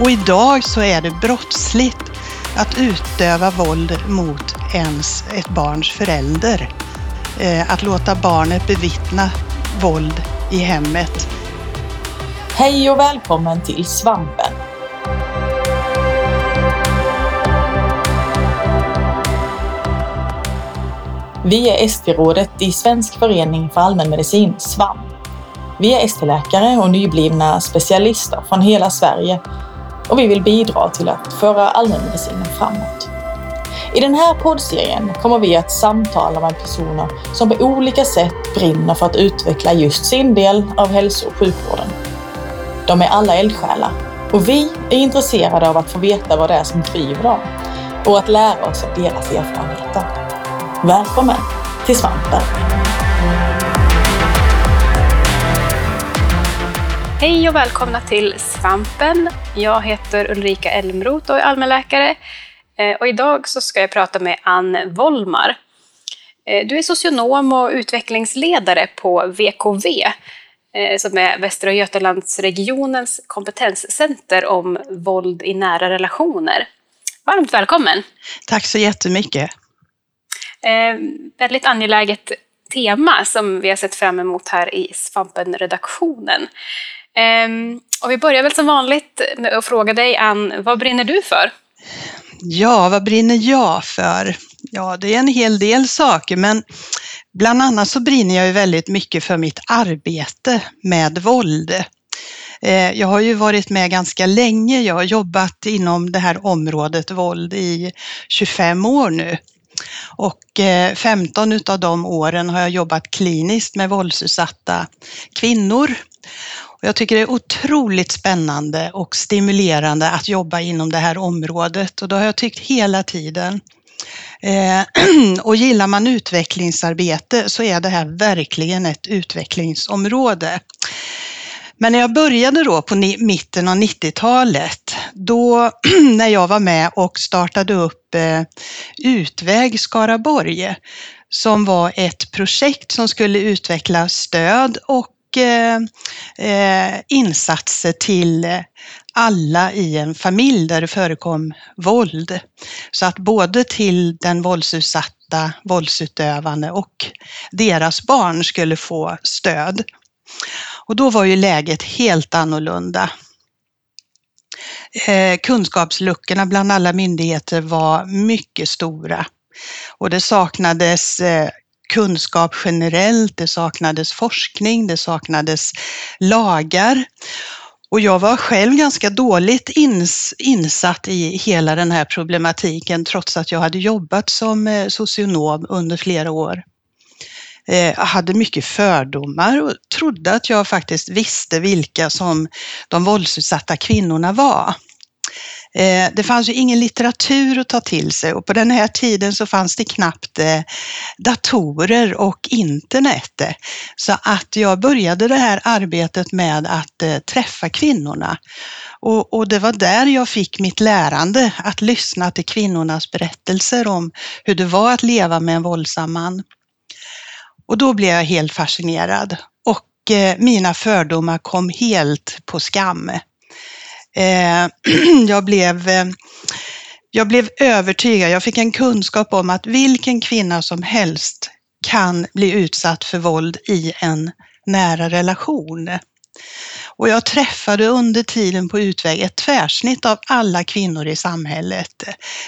Och idag så är det brottsligt att utöva våld mot ens ett barns förälder. Eh, att låta barnet bevittna våld i hemmet. Hej och välkommen till Svampen. Vi är ST-rådet i Svensk förening för allmänmedicin, SVAM. Vi är ST-läkare och nyblivna specialister från hela Sverige och vi vill bidra till att föra allmänmedicinen framåt. I den här poddserien kommer vi att samtala med personer som på olika sätt brinner för att utveckla just sin del av hälso och sjukvården. De är alla eldsjälar och vi är intresserade av att få veta vad det är som driver dem och att lära oss av deras erfarenheter. Välkommen till Svampen! Hej och välkomna till Svampen. Jag heter Ulrika Elmroth och är allmänläkare. Eh, och idag så ska jag prata med Ann Wollmar. Eh, du är socionom och utvecklingsledare på VKV, eh, som är Västra Götalandsregionens kompetenscenter om våld i nära relationer. Varmt välkommen! Tack så jättemycket! Väldigt angeläget tema som vi har sett fram emot här i Svampen-redaktionen. Ehm, och vi börjar väl som vanligt med att fråga dig, Ann, vad brinner du för? Ja, vad brinner jag för? Ja, det är en hel del saker, men bland annat så brinner jag ju väldigt mycket för mitt arbete med våld. Eh, jag har ju varit med ganska länge. Jag har jobbat inom det här området våld i 25 år nu. Och eh, 15 utav de åren har jag jobbat kliniskt med våldsutsatta kvinnor. Jag tycker det är otroligt spännande och stimulerande att jobba inom det här området och det har jag tyckt hela tiden. Eh, och gillar man utvecklingsarbete så är det här verkligen ett utvecklingsområde. Men när jag började då på mitten av 90-talet, då när jag var med och startade upp eh, Utväg Skaraborg, som var ett projekt som skulle utveckla stöd och Eh, eh, insatser till alla i en familj där det förekom våld. Så att både till den våldsutsatta, våldsutövande och deras barn skulle få stöd. Och då var ju läget helt annorlunda. Eh, kunskapsluckorna bland alla myndigheter var mycket stora och det saknades eh, kunskap generellt, det saknades forskning, det saknades lagar. Och jag var själv ganska dåligt ins, insatt i hela den här problematiken trots att jag hade jobbat som eh, socionom under flera år. Eh, jag hade mycket fördomar och trodde att jag faktiskt visste vilka som de våldsutsatta kvinnorna var. Eh, det fanns ju ingen litteratur att ta till sig och på den här tiden så fanns det knappt eh, datorer och internet. Så att jag började det här arbetet med att eh, träffa kvinnorna. Och, och, det var där jag fick mitt lärande, att lyssna till kvinnornas berättelser om hur det var att leva med en våldsam man. Och då blev jag helt fascinerad och mina fördomar kom helt på skam. Eh, jag blev eh, jag blev övertygad, jag fick en kunskap om att vilken kvinna som helst kan bli utsatt för våld i en nära relation. Och jag träffade under tiden på Utväg ett tvärsnitt av alla kvinnor i samhället.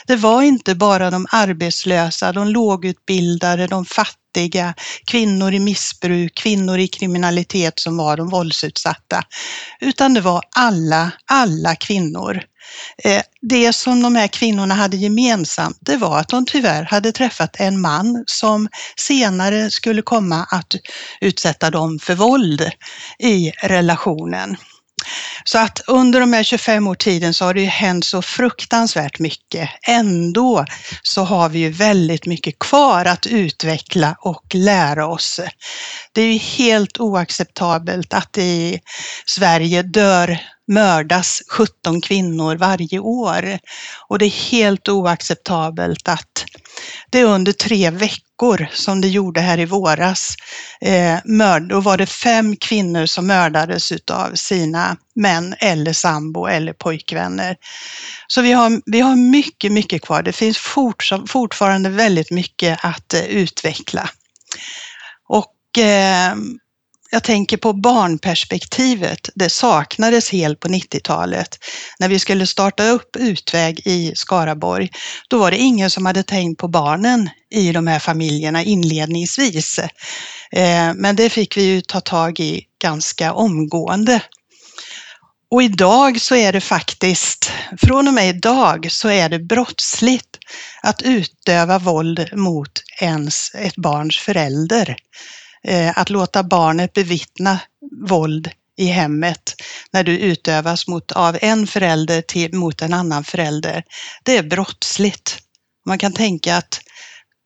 Det var inte bara de arbetslösa, de lågutbildade, de fattiga, kvinnor i missbruk, kvinnor i kriminalitet som var de våldsutsatta, utan det var alla, alla kvinnor. Eh, det som de här kvinnorna hade gemensamt, det var att de tyvärr hade träffat en man som senare skulle komma att utsätta dem för våld i relationen. Så att under de här 25 år tiden så har det ju hänt så fruktansvärt mycket. Ändå så har vi ju väldigt mycket kvar att utveckla och lära oss. Det är ju helt oacceptabelt att det i Sverige dör mördas 17 kvinnor varje år. Och det är helt oacceptabelt att det under tre veckor, som det gjorde här i våras, eh, mörd, då var det fem kvinnor som mördades utav sina män eller sambo eller pojkvänner. Så vi har, vi har mycket, mycket kvar. Det finns fortfarande väldigt mycket att eh, utveckla. Och eh, jag tänker på barnperspektivet. Det saknades helt på 90-talet. När vi skulle starta upp Utväg i Skaraborg, då var det ingen som hade tänkt på barnen i de här familjerna inledningsvis. Eh, men det fick vi ju ta tag i ganska omgående. Och idag så är det faktiskt, från och med idag så är det brottsligt att utöva våld mot ens ett barns förälder. Eh, att låta barnet bevittna våld i hemmet när du utövas mot, av en förälder till, mot en annan förälder, det är brottsligt. Man kan tänka att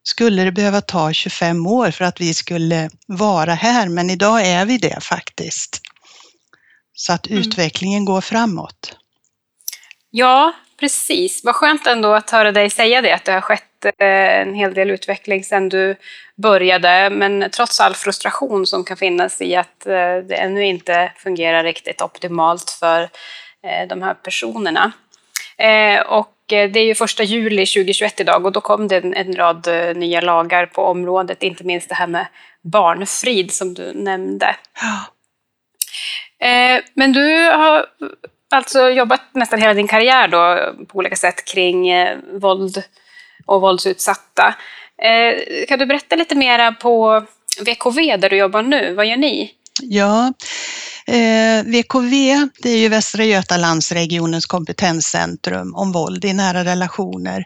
skulle det behöva ta 25 år för att vi skulle vara här, men idag är vi det faktiskt. Så att mm. utvecklingen går framåt. Ja, precis. Vad skönt ändå att höra dig säga det, att det har skett en hel del utveckling sedan du började, men trots all frustration som kan finnas i att eh, det ännu inte fungerar riktigt optimalt för eh, de här personerna. Och det är ju första juli 2021 idag och då kom det en rad nya lagar på området, inte minst det här med barnfrid som du nämnde. Men du har alltså jobbat nästan hela din karriär då på olika sätt kring våld och våldsutsatta. Eh, kan du berätta lite mera på VKV där du jobbar nu? Vad gör ni? Ja, eh, VKV det är ju Västra Götalandsregionens kompetenscentrum om våld i nära relationer.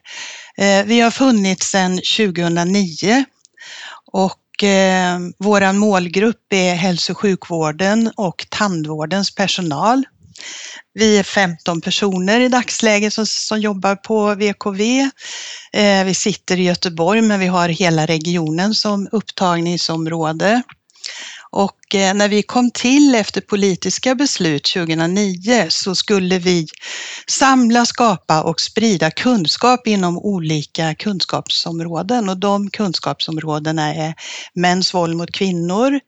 Eh, vi har funnits sedan 2009 och eh, vår målgrupp är hälso och sjukvården och tandvårdens personal. Vi är 15 personer i dagsläget som, som jobbar på VKV. Eh, vi sitter i Göteborg men vi har hela regionen som upptagningsområde. Och eh, när vi kom till efter politiska beslut 2009 så skulle vi samla, skapa och sprida kunskap inom olika kunskapsområden och de kunskapsområdena är mäns våld mot kvinnor,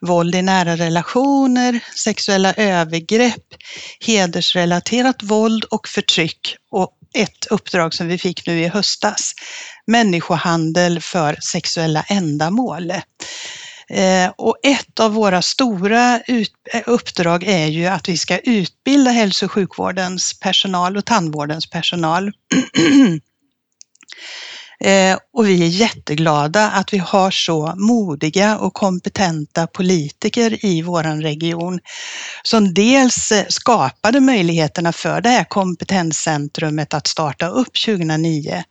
våld i nära relationer, sexuella övergrepp, hedersrelaterat våld och förtryck och ett uppdrag som vi fick nu i höstas, människohandel för sexuella ändamål. Eh, och ett av våra stora eh, uppdrag är ju att vi ska utbilda hälso och sjukvårdens personal och tandvårdens personal. Eh, och vi är jätteglada att vi har så modiga och kompetenta politiker i vår region som dels skapade möjligheterna för det här kompetenscentrumet att starta upp 2009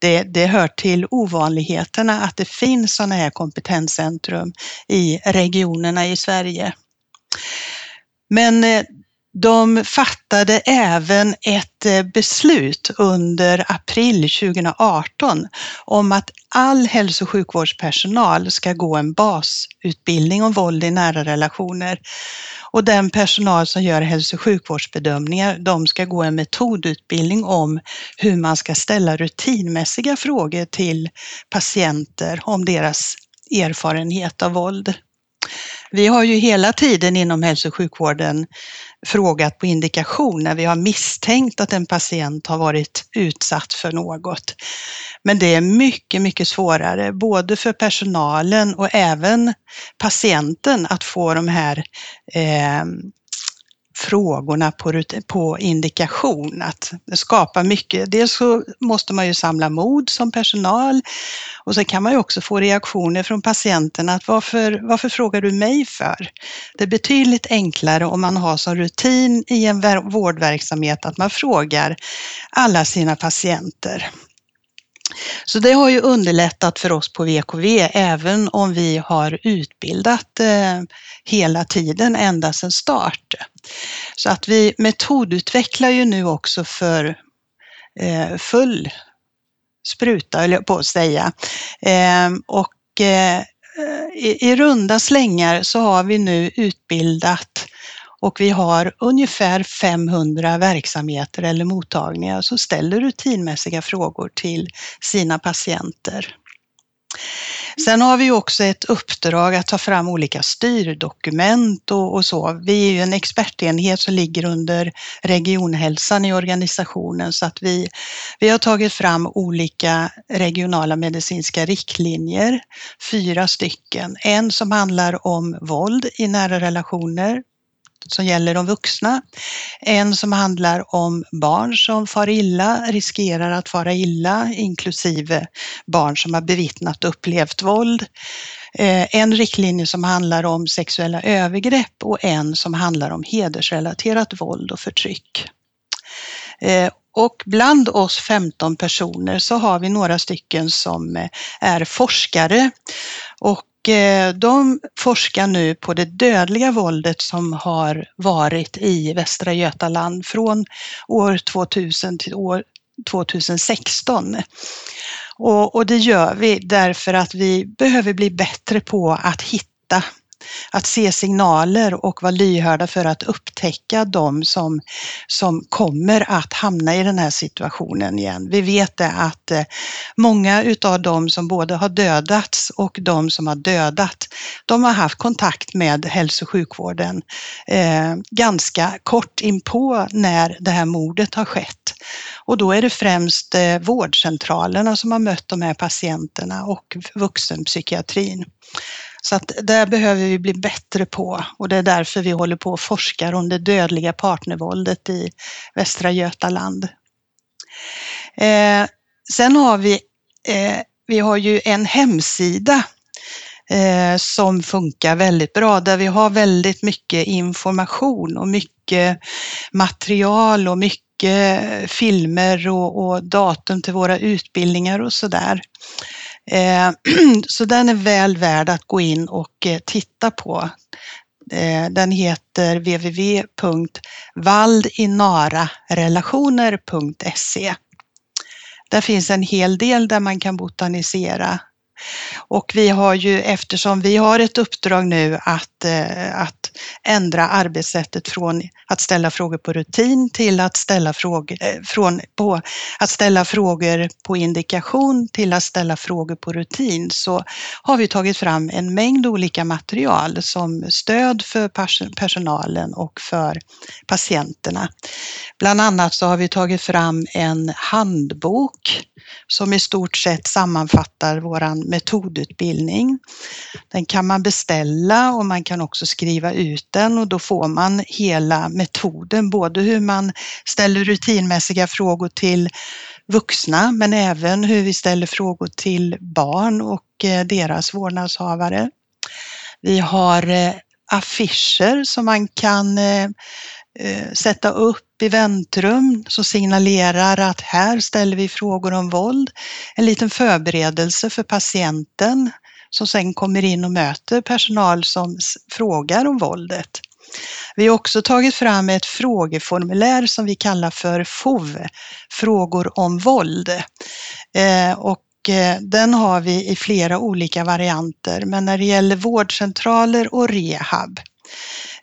det, det hör till ovanligheterna att det finns sådana här kompetenscentrum i regionerna i Sverige. Men eh, de fattade även ett eh, beslut under april 2018 om att all hälso och sjukvårdspersonal ska gå en basutbildning om våld i nära relationer. Och den personal som gör hälso och sjukvårdsbedömningar, de ska gå en metodutbildning om hur man ska ställa rutinmässiga frågor till patienter om deras erfarenhet av våld. Vi har ju hela tiden inom hälso och sjukvården frågat på indikation när vi har misstänkt att en patient har varit utsatt för något. Men det är mycket, mycket svårare, både för personalen och även patienten att få de här eh, frågorna på, på indikation. Att skapa mycket. Dels så måste man ju samla mod som personal och så kan man ju också få reaktioner från patienterna att varför, varför frågar du mig för? Det är betydligt enklare om man har som rutin i en vårdverksamhet att man frågar alla sina patienter. Så det har ju underlättat för oss på VKV, även om vi har utbildat eh, hela tiden ända sedan start. Så att vi metodutvecklar ju nu också för eh, full spruta, höll jag på att säga. Ehm, eh, och i runda slängar så har vi nu utbildat och vi har ungefär 500 verksamheter eller mottagningar som ställer rutinmässiga frågor till sina patienter. Sen har vi också ett uppdrag att ta fram olika styrdokument och, och, så. Vi är ju en expertenhet som ligger under regionhälsan i organisationen så att vi, vi har tagit fram olika regionala medicinska riktlinjer, fyra stycken. En som handlar om våld i nära relationer, som gäller de vuxna. En som handlar om barn som far illa, riskerar att fara illa, inklusive barn som har bevittnat och upplevt våld. Eh, en riktlinje som handlar om sexuella övergrepp och en som handlar om hedersrelaterat våld och förtryck. Eh, och bland oss 15 personer så har vi några stycken som eh, är forskare och Eh, de forskar nu på det dödliga våldet som har varit i Västra Götaland från år 2000 till år 2016. Och, och det gör vi därför att vi behöver bli bättre på att hitta att se signaler och vara lyhörda för att upptäcka de som, som kommer att hamna i den här situationen igen. Vi vet det att eh, många utav de som både har dödats och de som har dödat, de har haft kontakt med hälso och sjukvården eh, ganska kort inpå när det här mordet har skett. Och då är det främst eh, vårdcentralerna som har mött de här patienterna och vuxenpsykiatrin. Så att där behöver vi bli bättre på och det är därför vi håller på och forskar om det dödliga partnervåldet i Västra Götaland. Eh, sen har vi, eh, vi har ju en hemsida eh, som funkar väldigt bra, där vi har väldigt mycket information och mycket material och mycket filmer och, och datum till våra utbildningar och sådär. Eh, Eh, så den är väl värd att gå in och eh, titta på. Eh, den heter www.valdinararelationer.se. Där finns en hel del där man kan botanisera och vi har ju, eftersom vi har ett uppdrag nu att, eh, att ändra arbetssättet från att ställa frågor på rutin till att ställa frågor, eh, från, på, att ställa frågor på indikation till att ställa frågor på rutin så har vi tagit fram en mängd olika material som stöd för personalen och för patienterna. Bland annat så har vi tagit fram en handbok som i stort sett sammanfattar våran metodutbildning. Den kan man beställa och man kan också skriva ut den och då får man hela metoden, både hur man ställer rutinmässiga frågor till vuxna, men även hur vi ställer frågor till barn och eh, deras vårdnadshavare. Vi har eh, affischer som man kan eh, sätta upp i väntrum som signalerar att här ställer vi frågor om våld. En liten förberedelse för patienten som sen kommer in och möter personal som frågar om våldet. Vi har också tagit fram ett frågeformulär som vi kallar för FOV, frågor om våld. Eh, och eh, den har vi i flera olika varianter, men när det gäller vårdcentraler och rehab,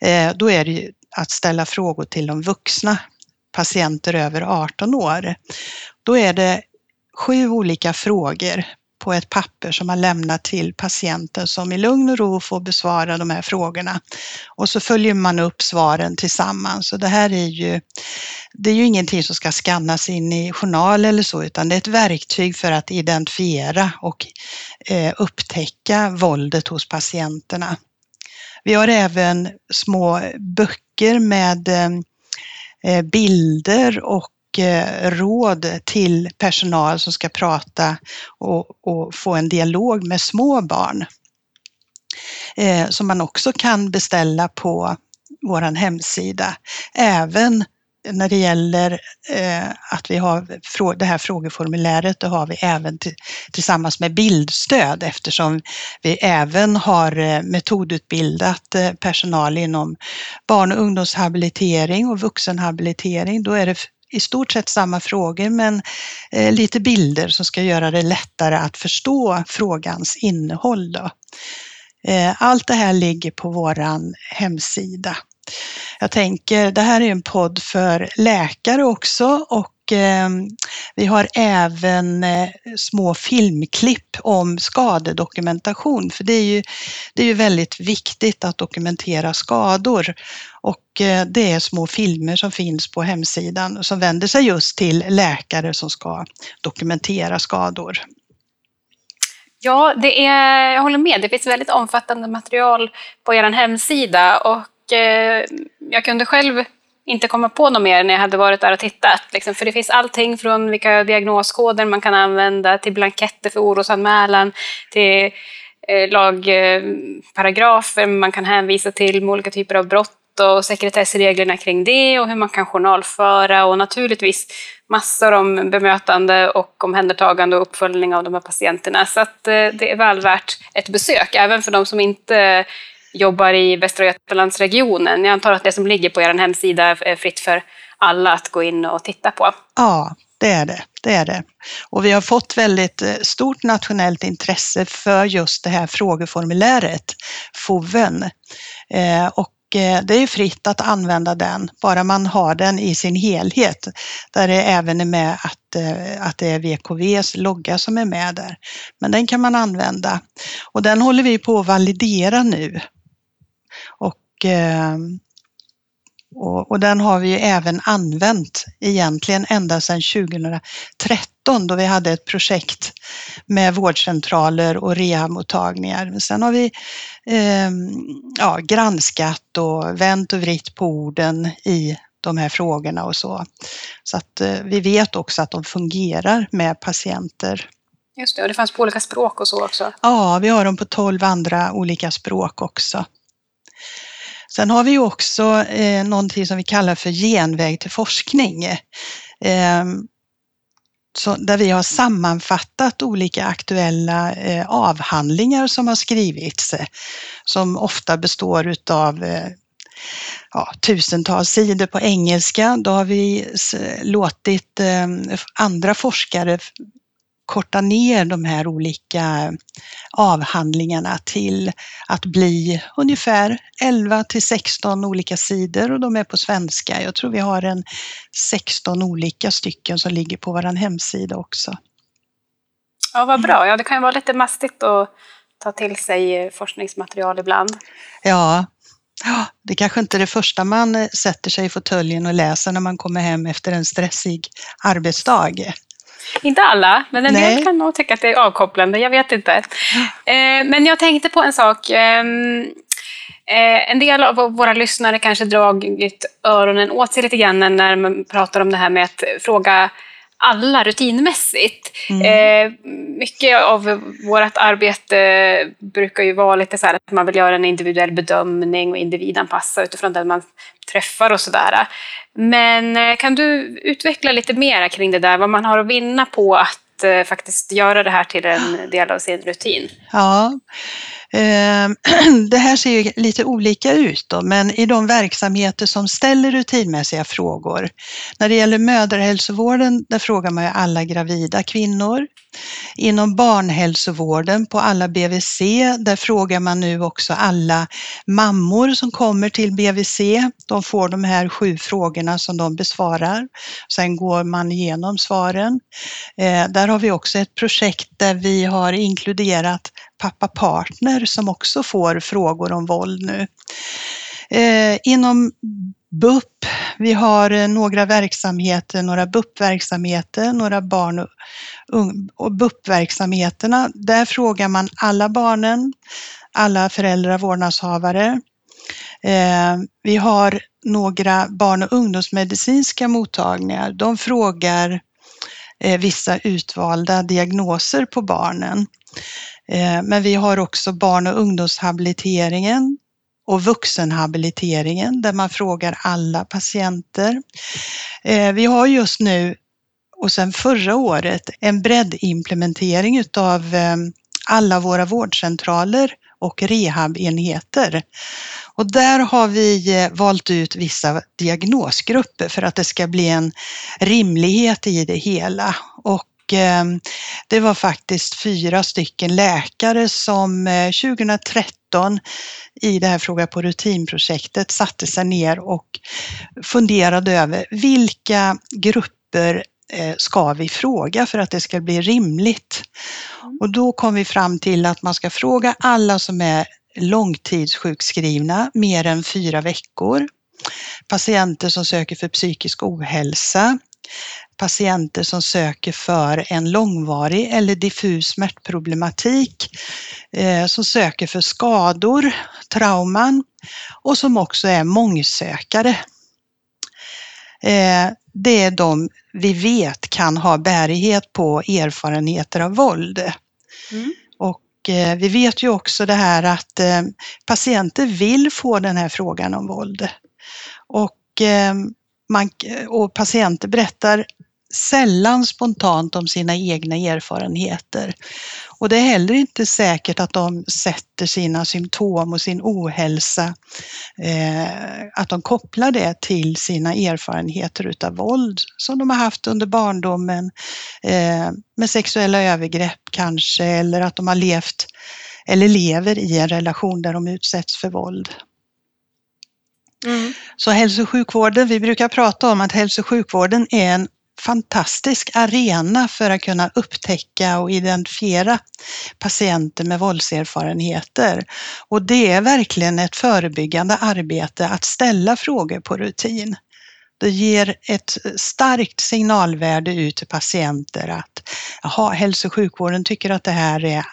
eh, då är det att ställa frågor till de vuxna patienter över 18 år. Då är det sju olika frågor på ett papper som man lämnar till patienten som i lugn och ro får besvara de här frågorna. Och så följer man upp svaren tillsammans. Så det här är ju, det är ju ingenting som ska skannas in i journal eller så, utan det är ett verktyg för att identifiera och eh, upptäcka våldet hos patienterna. Vi har även små böcker med eh, bilder och eh, råd till personal som ska prata och, och få en dialog med små barn. Eh, som man också kan beställa på vår hemsida. Även när det gäller eh, att vi har det här frågeformuläret, då har vi även tillsammans med bildstöd eftersom vi även har eh, metodutbildat eh, personal inom barn och ungdomshabilitering och vuxenhabilitering. Då är det i stort sett samma frågor men eh, lite bilder som ska göra det lättare att förstå frågans innehåll. Då. Allt det här ligger på våran hemsida. Jag tänker, det här är en podd för läkare också och ehm, vi har även eh, små filmklipp om skadedokumentation, för det är ju, det är ju väldigt viktigt att dokumentera skador. Och eh, det är små filmer som finns på hemsidan som vänder sig just till läkare som ska dokumentera skador. Ja, det är, jag håller med. Det finns väldigt omfattande material på er hemsida och eh, jag kunde själv inte komma på något mer när jag hade varit där och tittat. Liksom, för det finns allting från vilka diagnoskoder man kan använda till blanketter för orosanmälan, till eh, lagparagrafer man kan hänvisa till med olika typer av brott och sekretessreglerna kring det och hur man kan journalföra och naturligtvis massor om bemötande och omhändertagande och uppföljning av de här patienterna. Så att eh, det är väl värt ett besök, även för de som inte jobbar i Västra Götalandsregionen. Jag antar att det som ligger på er hemsida är fritt för alla att gå in och titta på. Ja, det är det. det är det. Och vi har fått väldigt eh, stort nationellt intresse för just det här frågeformuläret, FOVEN. Eh, och eh, det är fritt att använda den, bara man har den i sin helhet. Där det även är med att, eh, att det är VKVs logga som är med där. Men den kan man använda. Och den håller vi på att validera nu. Och eh, och, och, den har vi ju även använt egentligen ända sedan 2013 då vi hade ett projekt med vårdcentraler och rehabmottagningar. Men sen har vi eh, ja, granskat och vänt och vritt på orden i de här frågorna och så. Så att eh, vi vet också att de fungerar med patienter. Just det, och det fanns på olika språk och så också? Ja, vi har dem på 12 andra olika språk också. Sen har vi också eh, någonting som vi kallar för genväg till forskning. Eh, så, där vi har sammanfattat olika aktuella eh, avhandlingar som har skrivits, eh, som ofta består utav eh, ja, tusentals sidor på engelska. Då har vi låtit eh, andra forskare korta ner de här olika avhandlingarna till att bli ungefär 11 till 16 olika sidor och de är på svenska. Jag tror vi har en 16 olika stycken som ligger på vår hemsida också. Ja, vad bra. Ja, det kan ju vara lite mastigt att ta till sig forskningsmaterial ibland. Ja, det kanske inte är det första man sätter sig i fåtöljen och läser när man kommer hem efter en stressig arbetsdag. Inte alla, men en Nej. del kan nog tycka att det är avkopplande. Jag vet inte. Eh, men jag tänkte på en sak. Ehm, eh, en del av våra lyssnare kanske dragit öronen åt sig lite grann när man pratar om det här med att fråga alla rutinmässigt. Mm. Eh, mycket av vårt arbete brukar ju vara lite så här att man vill göra en individuell bedömning och individanpassa utifrån den man träffar och sådär. Men eh, kan du utveckla lite mer kring det där, vad man har att vinna på att eh, faktiskt göra det här till en del av sin rutin? Ja, ehm, det här ser ju lite olika ut då, men i de verksamheter som ställer rutinmässiga frågor. När det gäller mödrahälsovården, där frågar man ju alla gravida kvinnor. Inom barnhälsovården på alla BVC, där frågar man nu också alla mammor som kommer till BVC. De får de här sju frågorna som de besvarar. Sen går man igenom svaren. Eh, där har vi också ett projekt där vi har inkluderat pappa partner som också får frågor om våld nu. Eh, inom BUP, vi har eh, några verksamheter, några BUP-verksamheter, några barn och, och BUP-verksamheterna, där frågar man alla barnen, alla föräldrar, vårdnadshavare. Eh, vi har några barn och ungdomsmedicinska mottagningar. De frågar eh, vissa utvalda diagnoser på barnen. Eh, men vi har också barn och ungdomshabiliteringen och vuxenhabiliteringen där man frågar alla patienter. Eh, vi har just nu och sen förra året en breddimplementering utav eh, alla våra vårdcentraler och rehabenheter. Och där har vi eh, valt ut vissa diagnosgrupper för att det ska bli en rimlighet i det hela. Och det var faktiskt fyra stycken läkare som 2013 eh, i det här Fråga på rutin-projektet satte sig ner och funderade över vilka grupper eh, ska vi fråga för att det ska bli rimligt? Mm. Och då kom vi fram till att man ska fråga alla som är långtidssjukskrivna mer än fyra veckor, patienter som söker för psykisk ohälsa, patienter som söker för en långvarig eller diffus smärtproblematik, eh, som söker för skador, trauman och som också är mångsökare. Eh, det är de vi vet kan ha bärighet på erfarenheter av våld. Mm. Och eh, vi vet ju också det här att patienter vill få den här frågan om våld. Och, man, och patienter berättar sällan spontant om sina egna erfarenheter. Och det är heller inte säkert att de sätter sina symptom och sin ohälsa, eh, att de kopplar det till sina erfarenheter utav våld som de har haft under barndomen, eh, med sexuella övergrepp kanske, eller att de har levt eller lever i en relation där de utsätts för våld. Mm. Så hälso och sjukvården, vi brukar prata om att hälso och sjukvården är en fantastisk arena för att kunna upptäcka och identifiera patienter med våldserfarenheter. Och det är verkligen ett förebyggande arbete att ställa frågor på rutin. Det ger ett starkt signalvärde ut till patienter att aha, hälso och sjukvården tycker att det här är,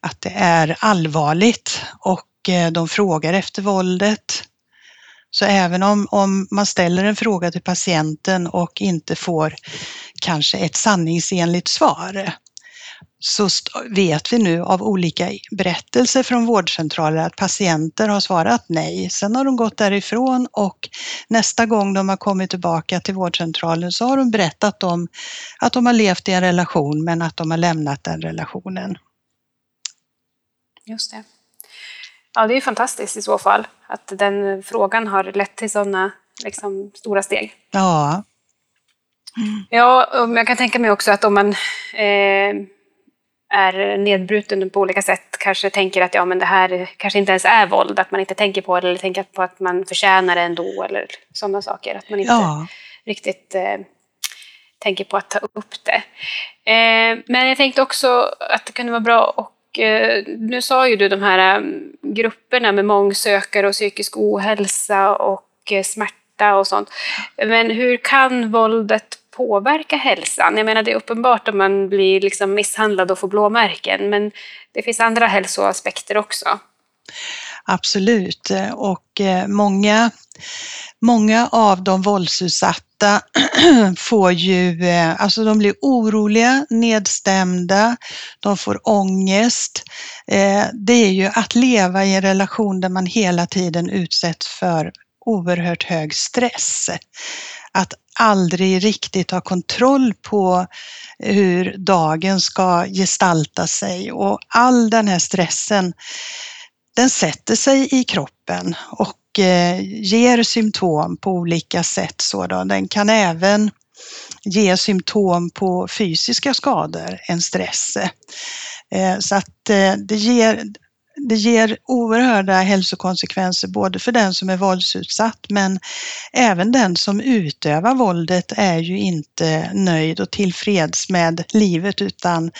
att det är allvarligt och eh, de frågar efter våldet. Så även om, om man ställer en fråga till patienten och inte får kanske ett sanningsenligt svar, så vet vi nu av olika berättelser från vårdcentraler att patienter har svarat nej. Sen har de gått därifrån och nästa gång de har kommit tillbaka till vårdcentralen så har de berättat om att de har levt i en relation men att de har lämnat den relationen. Just det. Ja, det är ju fantastiskt i så fall att den frågan har lett till sådana liksom, stora steg. Ja. Ja, och jag kan tänka mig också att om man eh, är nedbruten på olika sätt, kanske tänker att ja, men det här kanske inte ens är våld, att man inte tänker på det eller tänker på att man förtjänar det ändå eller sådana saker. Att man inte Ja. riktigt eh, tänker på att ta upp det. Eh, men jag tänkte också att det kunde vara bra och eh, nu sa ju du de här eh, grupperna med mångsökare och psykisk ohälsa och eh, smärta och sånt. Men hur kan våldet påverka hälsan? Jag menar det är uppenbart om man blir liksom misshandlad och får blåmärken, men det finns andra hälsoaspekter också. Absolut. Och eh, många, många av de våldsutsatta får ju, eh, alltså de blir oroliga, nedstämda, de får ångest. Eh, det är ju att leva i en relation där man hela tiden utsätts för oerhört hög stress. Att aldrig riktigt ha kontroll på hur dagen ska gestalta sig och all den här stressen den sätter sig i kroppen och eh, ger symptom på olika sätt. Så då. Den kan även ge symptom på fysiska skador, en stress. Eh, så att eh, det ger, det ger oerhörda hälsokonsekvenser både för den som är våldsutsatt men även den som utövar våldet är ju inte nöjd och tillfreds med livet utan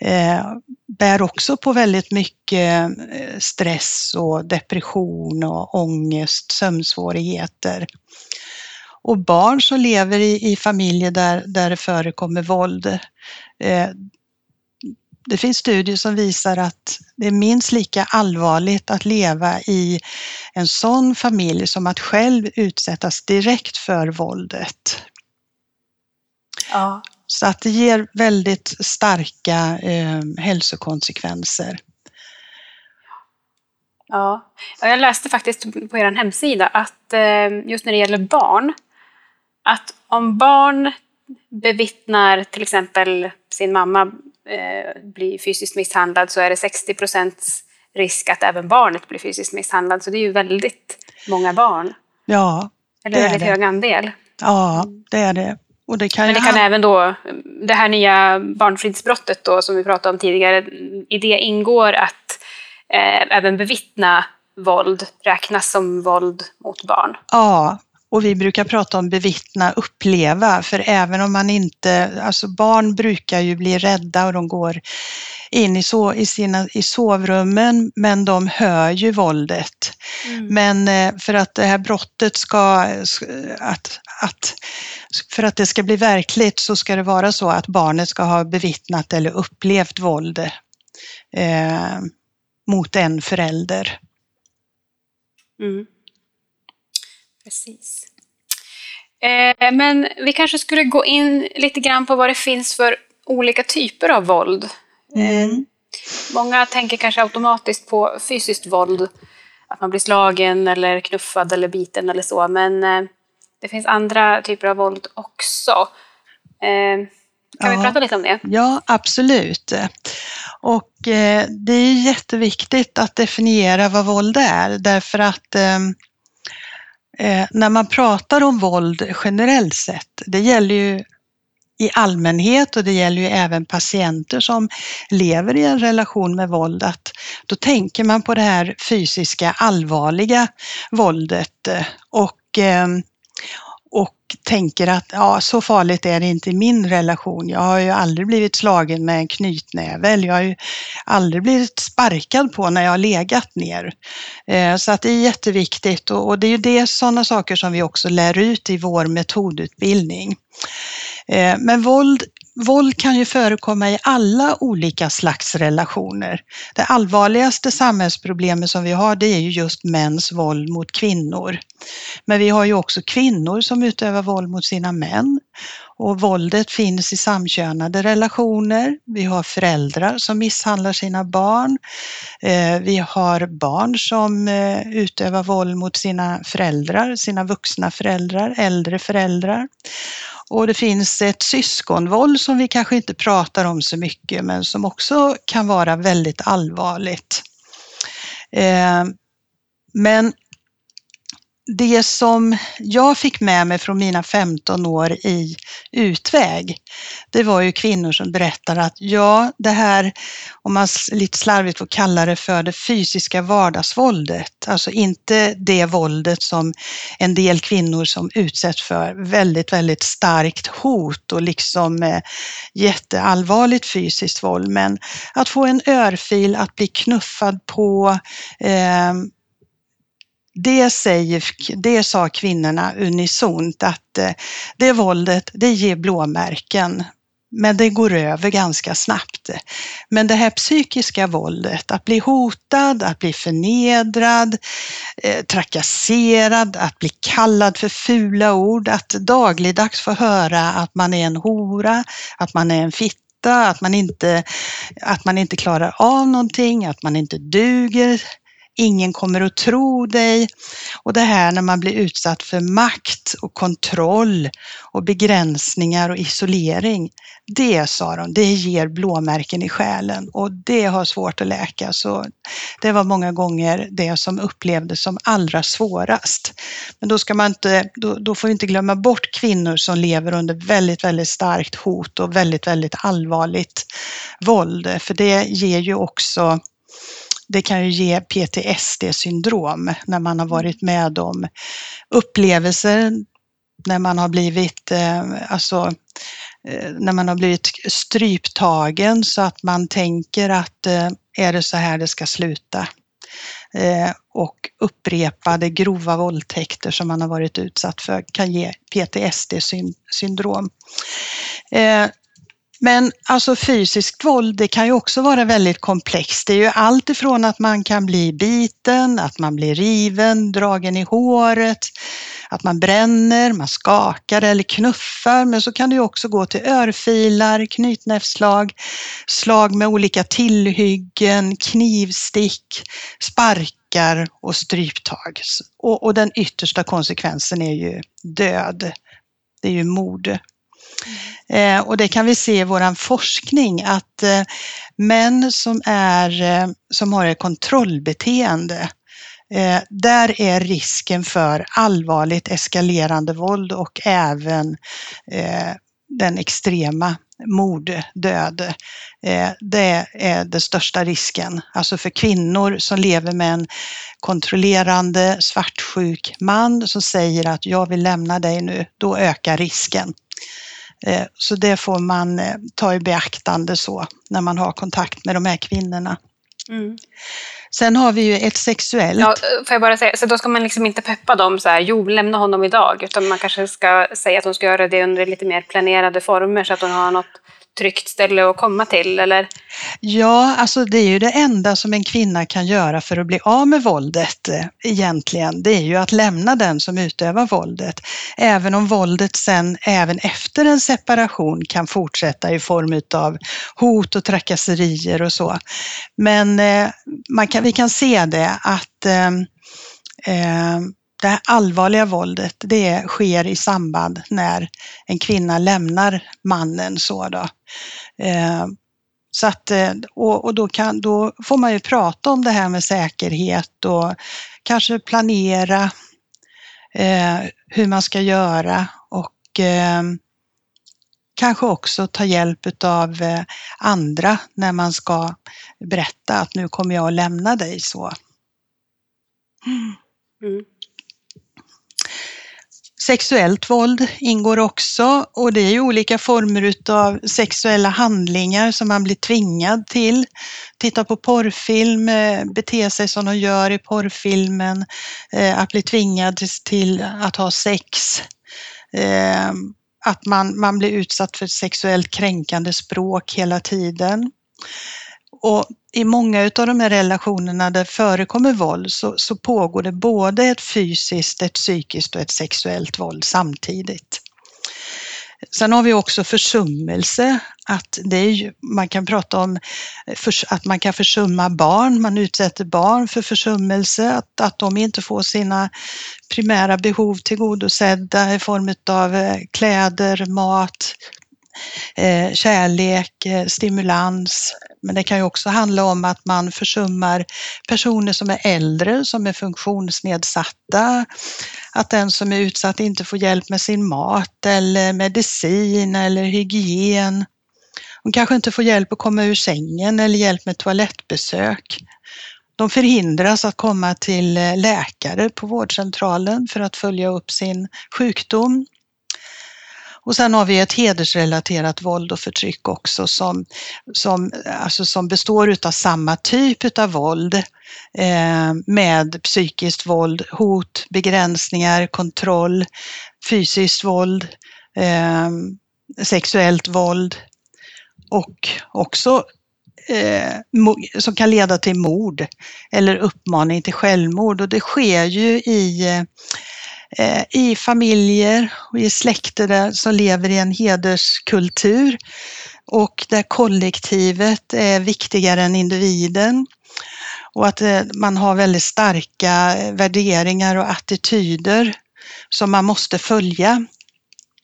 eh, bär också på väldigt mycket eh, stress och depression och ångest, sömnsvårigheter. Och barn som lever i, i familjer där, där det förekommer våld, eh, det finns studier som visar att det är minst lika allvarligt att leva i en sån familj som att själv utsättas direkt för våldet. Ja. Så att det ger väldigt starka eh, hälsokonsekvenser. Ja, Ja, jag läste faktiskt på er hemsida att eh, just när det gäller barn, att om barn bevittnar till exempel sin mamma eh, bli fysiskt misshandlad så är det 60 procents risk att även barnet blir fysiskt misshandlad. Så det är ju väldigt många barn, Ja, eller Det är väldigt det. hög andel. ja det är det. Och det kan Men det kan även då, det här nya barnfridsbrottet då som vi pratade om tidigare, i det ingår att eh, även bevittna våld räknas som våld mot barn. Ja, och vi brukar prata om bevittna, uppleva, för även om man inte, alltså barn brukar ju bli rädda och de går in i, so, i, sina, i sovrummen, men de hör ju våldet. Mm. Men eh, för att det här brottet ska, att, att, för att det ska bli verkligt så ska det vara så att barnet ska ha bevittnat eller upplevt våld eh, mot en förälder. Mm. Precis. Eh, men vi kanske skulle gå in lite grann på vad det finns för olika typer av våld. Mm. Många tänker kanske automatiskt på fysiskt våld, att man blir slagen eller knuffad eller biten eller så, men eh, det finns andra typer av våld också. Eh, kan ja. vi prata lite om det? Ja, absolut. Och eh, det är jätteviktigt att definiera vad våld är därför att eh, när man pratar om våld generellt sett, det gäller ju i allmänhet och det gäller ju även patienter som lever i en relation med våld, att då tänker man på det här fysiska allvarliga våldet. Eh, och eh, och tänker att ja, så farligt är det inte i min relation. Jag har ju aldrig blivit slagen med en knytnäve jag har ju aldrig blivit sparkad på när jag har legat ner. Eh, så att det är jätteviktigt och det är ju det sådana saker som vi också lär ut i vår metodutbildning. Eh, men våld Våld kan ju förekomma i alla olika slags relationer. Det allvarligaste samhällsproblemet som vi har det är ju just mäns våld mot kvinnor. Men vi har ju också kvinnor som utövar våld mot sina män och våldet finns i samkönade relationer. Vi har föräldrar som misshandlar sina barn. Eh, vi har barn som eh, utövar våld mot sina föräldrar, sina vuxna föräldrar, äldre föräldrar. Och det finns ett syskonvåld som vi kanske inte pratar om så mycket men som också kan vara väldigt allvarligt. Eh, men det som jag fick med mig från mina 15 år i utväg, det var ju kvinnor som berättade att ja, det här, om man lite slarvigt får kalla det för det fysiska vardagsvåldet, alltså inte det våldet som en del kvinnor som utsätts för väldigt, väldigt starkt hot och liksom eh, jätteallvarligt fysiskt våld, men att få en örfil, att bli knuffad på, eh, det, säger, det sa kvinnorna unisont att eh, det våldet, det ger blåmärken. Men det går över ganska snabbt. Men det här psykiska våldet, att bli hotad, att bli förnedrad, eh, trakasserad, att bli kallad för fula ord, att dagligdags få höra att man är en hora, att man är en fitta, att man inte, att man inte klarar av någonting, att man inte duger ingen kommer att tro dig. Och det här när man blir utsatt för makt och kontroll och begränsningar och isolering. Det sa de, det ger blåmärken i själen och det har svårt att läka. Så det var många gånger det som upplevdes som allra svårast. Men då, ska man inte, då, då får vi inte glömma bort kvinnor som lever under väldigt, väldigt starkt hot och väldigt, väldigt allvarligt våld. För det ger ju också det kan ju ge PTSD-syndrom när man har varit med om upplevelser när man har blivit, eh, alltså, eh, när man har blivit stryptagen så att man tänker att eh, är det så här det ska sluta? Och upprepade grova våldtäkter som man har varit utsatt för kan ge PTSD-syndrom. Men alltså fysiskt våld, det kan ju också vara väldigt komplext. Det är ju allt ifrån att man kan bli biten, att man blir riven, dragen i håret, att man bränner, man skakar eller knuffar. Men så kan det ju också gå till örfilar, knytnävsslag, slag med olika tillhyggen, knivstick, sparkar och stryptag. Och, och den yttersta konsekvensen är ju död. Det är ju mord. Eh, och det kan vi se i vår forskning att eh, män som, är, eh, som har ett kontrollbeteende där är risken för allvarligt eskalerande våld och även den extrema mord, död. det är den största risken. Alltså för kvinnor som lever med en kontrollerande svartsjuk man som säger att jag vill lämna dig nu, då ökar risken. Eh, så det får man eh, ta i beaktande så när man har kontakt med de här kvinnorna. Mm. Sen har vi ju ett sexuellt... Ja, får jag bara säga, så då ska man liksom inte peppa dem så här, jo, lämna honom idag, utan man kanske ska säga att hon ska göra det under lite mer planerade former så att hon har något tryggt ställe att komma till, eller? Ja, alltså det är ju det enda som en kvinna kan göra för att bli av med våldet eh, egentligen. Det är ju att lämna den som utövar våldet. Även om våldet sen, även efter en separation, kan fortsätta i form av hot och trakasserier och så. Men eh, man kan, vi kan se det att eh, eh, det här allvarliga våldet, det sker i samband när en kvinna lämnar mannen. Så då. Eh, så att, eh, och, och då, kan, då får man ju prata om det här med säkerhet och kanske planera eh, hur man ska göra och eh, kanske också ta hjälp av eh, andra när man ska berätta att nu kommer jag att lämna dig så. Mm. Sexuellt våld ingår också och det är ju olika former utav sexuella handlingar som man blir tvingad till. Titta på porrfilm, eh, bete sig som de gör i porrfilmen, eh, att bli tvingad till att ha sex. Eh, att man, man blir utsatt för sexuellt kränkande språk hela tiden. Och i många av de här relationerna där det förekommer våld så, så pågår det både ett fysiskt, ett psykiskt och ett sexuellt våld samtidigt. Sen har vi också försummelse, att det är, man kan prata om att man kan försumma barn, man utsätter barn för försummelse, att, att de inte får sina primära behov tillgodosedda i form av eh, kläder, mat, Eh, kärlek, eh, stimulans, men det kan ju också handla om att man försummar personer som är äldre, som är funktionsnedsatta, att den som är utsatt inte får hjälp med sin mat eller medicin eller hygien. De kanske inte får hjälp att komma ur sängen eller hjälp med toalettbesök. De förhindras att komma till eh, läkare på vårdcentralen för att följa upp sin sjukdom. Och sen har vi ett hedersrelaterat våld och förtryck också som, som, alltså som består av samma typ av våld eh, med psykiskt våld, hot, begränsningar, kontroll, fysiskt våld, eh, sexuellt våld och också eh, som kan leda till mord eller uppmaning till självmord. Och det sker ju i eh, Eh, i familjer och i släkter där, som lever i en hederskultur och där kollektivet är viktigare än individen och att eh, man har väldigt starka värderingar och attityder som man måste följa.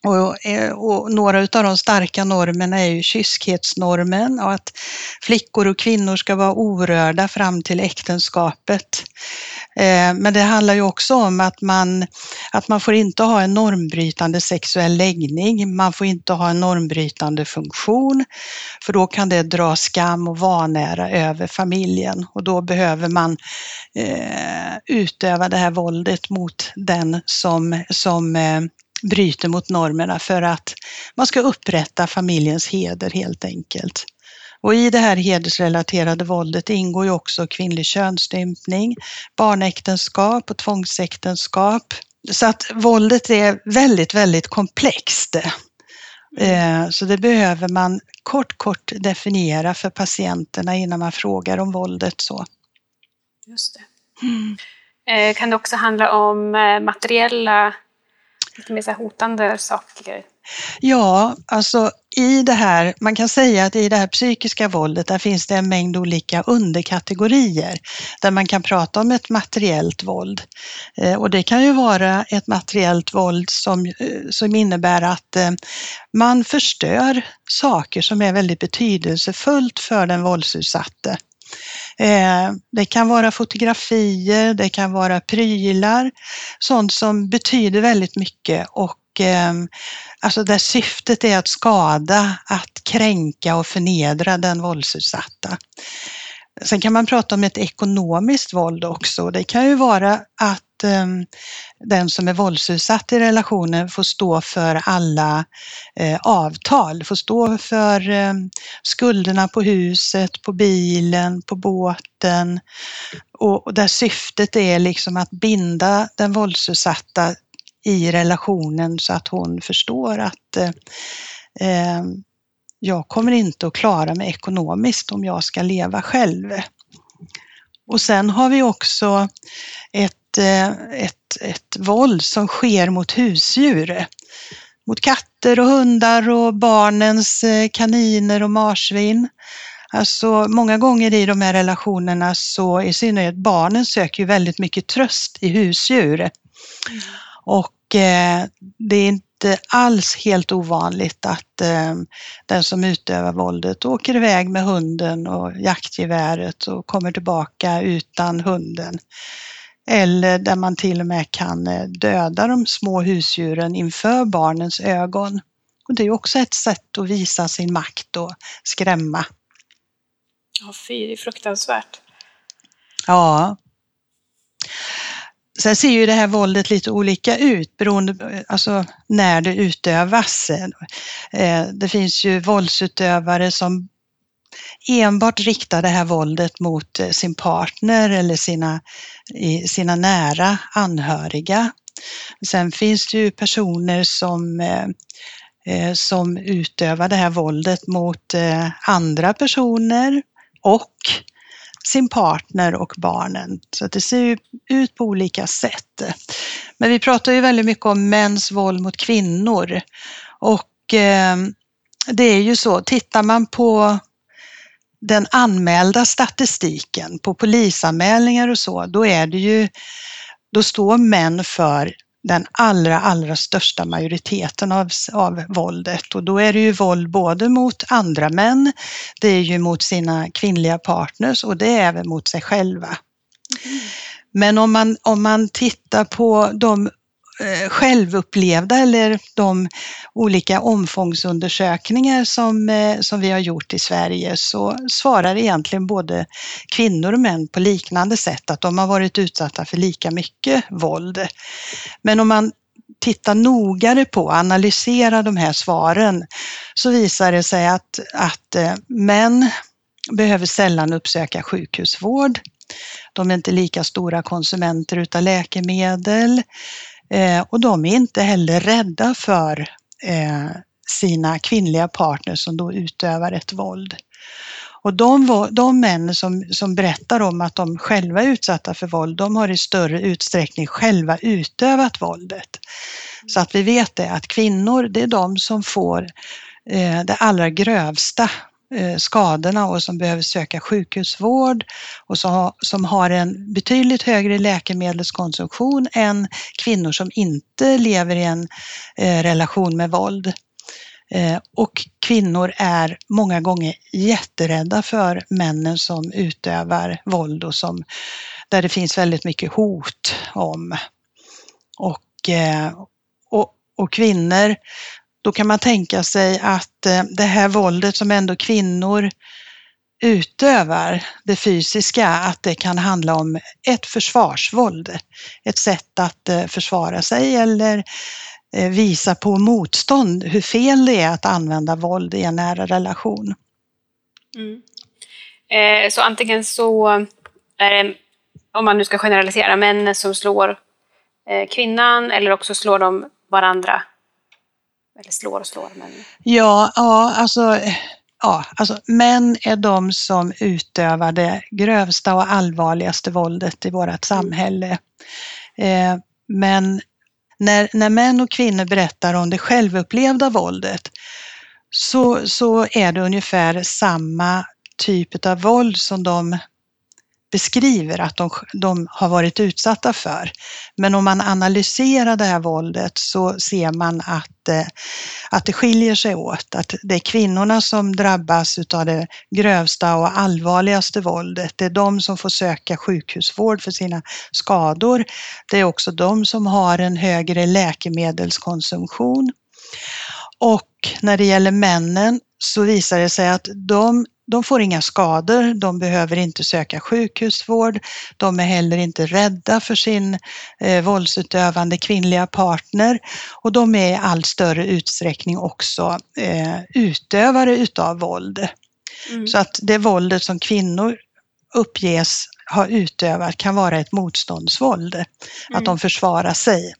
Och, eh, och, några av de starka normerna är ju kyskhetsnormen och att flickor och kvinnor ska vara orörda fram till äktenskapet. Eh, men det handlar ju också om att man, att man får inte ha en normbrytande sexuell läggning, man får inte ha en normbrytande funktion, för då kan det dra skam och vanära över familjen och då behöver man eh, utöva det här våldet mot den som, som eh, bryter mot normerna för att man ska upprätta familjens heder helt enkelt. Och i det här hedersrelaterade våldet ingår ju också kvinnlig könsstympning, barnäktenskap och tvångsäktenskap. Så att våldet är väldigt, väldigt komplext. Eh, så det behöver man kort, kort definiera för patienterna innan man frågar om våldet. Så. Just det. Mm. Eh, kan det också handla om eh, materiella lite mer så hotande saker? Ja, alltså i det här, man kan säga att i det här psykiska våldet, där finns det en mängd olika underkategorier där man kan prata om ett materiellt våld. Eh, och det kan ju vara ett materiellt våld som, eh, som innebär att eh, man förstör saker som är väldigt betydelsefullt för den våldsutsatte. Eh, det kan vara fotografier, det kan vara prylar, sånt som betyder väldigt mycket och ehm, alltså där syftet är att skada, att kränka och förnedra den våldsutsatta. Sen kan man prata om ett ekonomiskt våld också. Det kan ju vara att Ehm, den som är våldsutsatt i relationen får stå för alla eh, avtal, får stå för ehm, skulderna på huset, på bilen, på båten och där syftet är liksom att binda den våldsutsatta i relationen så att hon förstår att eh, ehm, jag kommer inte att klara mig ekonomiskt om jag ska leva själv. Och sen har vi också ett, ett, eh, ett, ett våld som sker mot husdjur. Mot katter och hundar och barnens eh, kaniner och marsvin. Alltså många gånger i de här relationerna så i synnerhet barnen söker ju väldigt mycket tröst i husdjur. Mm. Och eh, det är inte alls helt ovanligt att eh, den som utövar våldet åker iväg med hunden och jaktgeväret och kommer tillbaka utan hunden. Eller där man till och med kan eh, döda de små husdjuren inför barnens ögon. Och det är också ett sätt att visa sin makt och skrämma. Ja, fy, det är fruktansvärt. Ja. Sen ser ju det här våldet lite olika ut beroende på alltså, när det utövas. Eh, det finns ju våldsutövare som enbart rikta det här våldet mot eh, sin partner eller sina, sina nära anhöriga. Sen finns det ju personer som, eh, eh, som utövar det här våldet mot andra personer och sin partner och barnen. Så det ser ut på olika sätt. Men vi pratar ju väldigt mycket om mäns våld mot kvinnor och det är ju så, tittar man på den anmälda statistiken på polisanmälningar och så, då är det ju, då står män för den allra, allra största majoriteten av, av våldet och då är det ju våld både mot andra män, det är ju mot sina kvinnliga partners och det är även mot sig själva. Mm. Men om man, om man tittar på de Eh, självupplevda eller de olika omfångsundersökningar som, eh, som vi har gjort i Sverige så svarar egentligen både kvinnor och män på liknande sätt att de har varit utsatta för lika mycket våld. Men om man tittar nogare på, och analyserar de här svaren så visar det sig att, att eh, män behöver sällan uppsöka sjukhusvård. De är inte lika stora konsumenter utav läkemedel. Eh, och de är inte heller rädda för eh, sina kvinnliga partners som då utövar ett våld. Och de, de män som, som berättar om att de själva är utsatta för våld, de har i större utsträckning själva utövat våldet. Så att vi vet det, att kvinnor, det är de som får eh, det allra grövsta Eh, skadorna och som behöver söka sjukhusvård och som har en betydligt högre läkemedelskonsumtion än kvinnor som inte lever i en eh, relation med våld. Eh, och kvinnor är många gånger jätterädda för männen som utövar våld och som, där det finns väldigt mycket hot om. Och, och, och kvinnor då kan man tänka sig att eh, det här våldet som ändå kvinnor utövar, det fysiska, att det kan handla om ett försvarsvåld. Ett sätt att eh, försvara sig eller eh, visa på motstånd, hur fel det är att använda våld i en nära relation. Mm. Eh, så antingen så är det, om man nu ska generalisera, män som slår eh, kvinnan eller också slår de varandra eller slår och slår. Men... Ja, ja, alltså, ja, alltså män är de som utövar det grövsta och allvarligaste våldet i vårt mm. samhälle. Eh, men när, när män och kvinnor berättar om det självupplevda våldet så, så är det ungefär samma typ av våld som de beskriver att de, de, har varit utsatta för. Men om man analyserar det här våldet så ser man att, eh, att det skiljer sig åt. Att det är kvinnorna som drabbas av det grövsta och allvarligaste våldet. Det är de som får söka sjukhusvård för sina skador. Det är också de som har en högre läkemedelskonsumtion. Och när det gäller männen så visar det sig att de de får inga skador, de behöver inte söka sjukhusvård, de är heller inte rädda för sin eh, våldsutövande kvinnliga partner och de är i allt större utsträckning också eh, utövare utav våld. Mm. Så att det våldet som kvinnor uppges ha utövat kan vara ett motståndsvåld, mm. att de försvarar sig.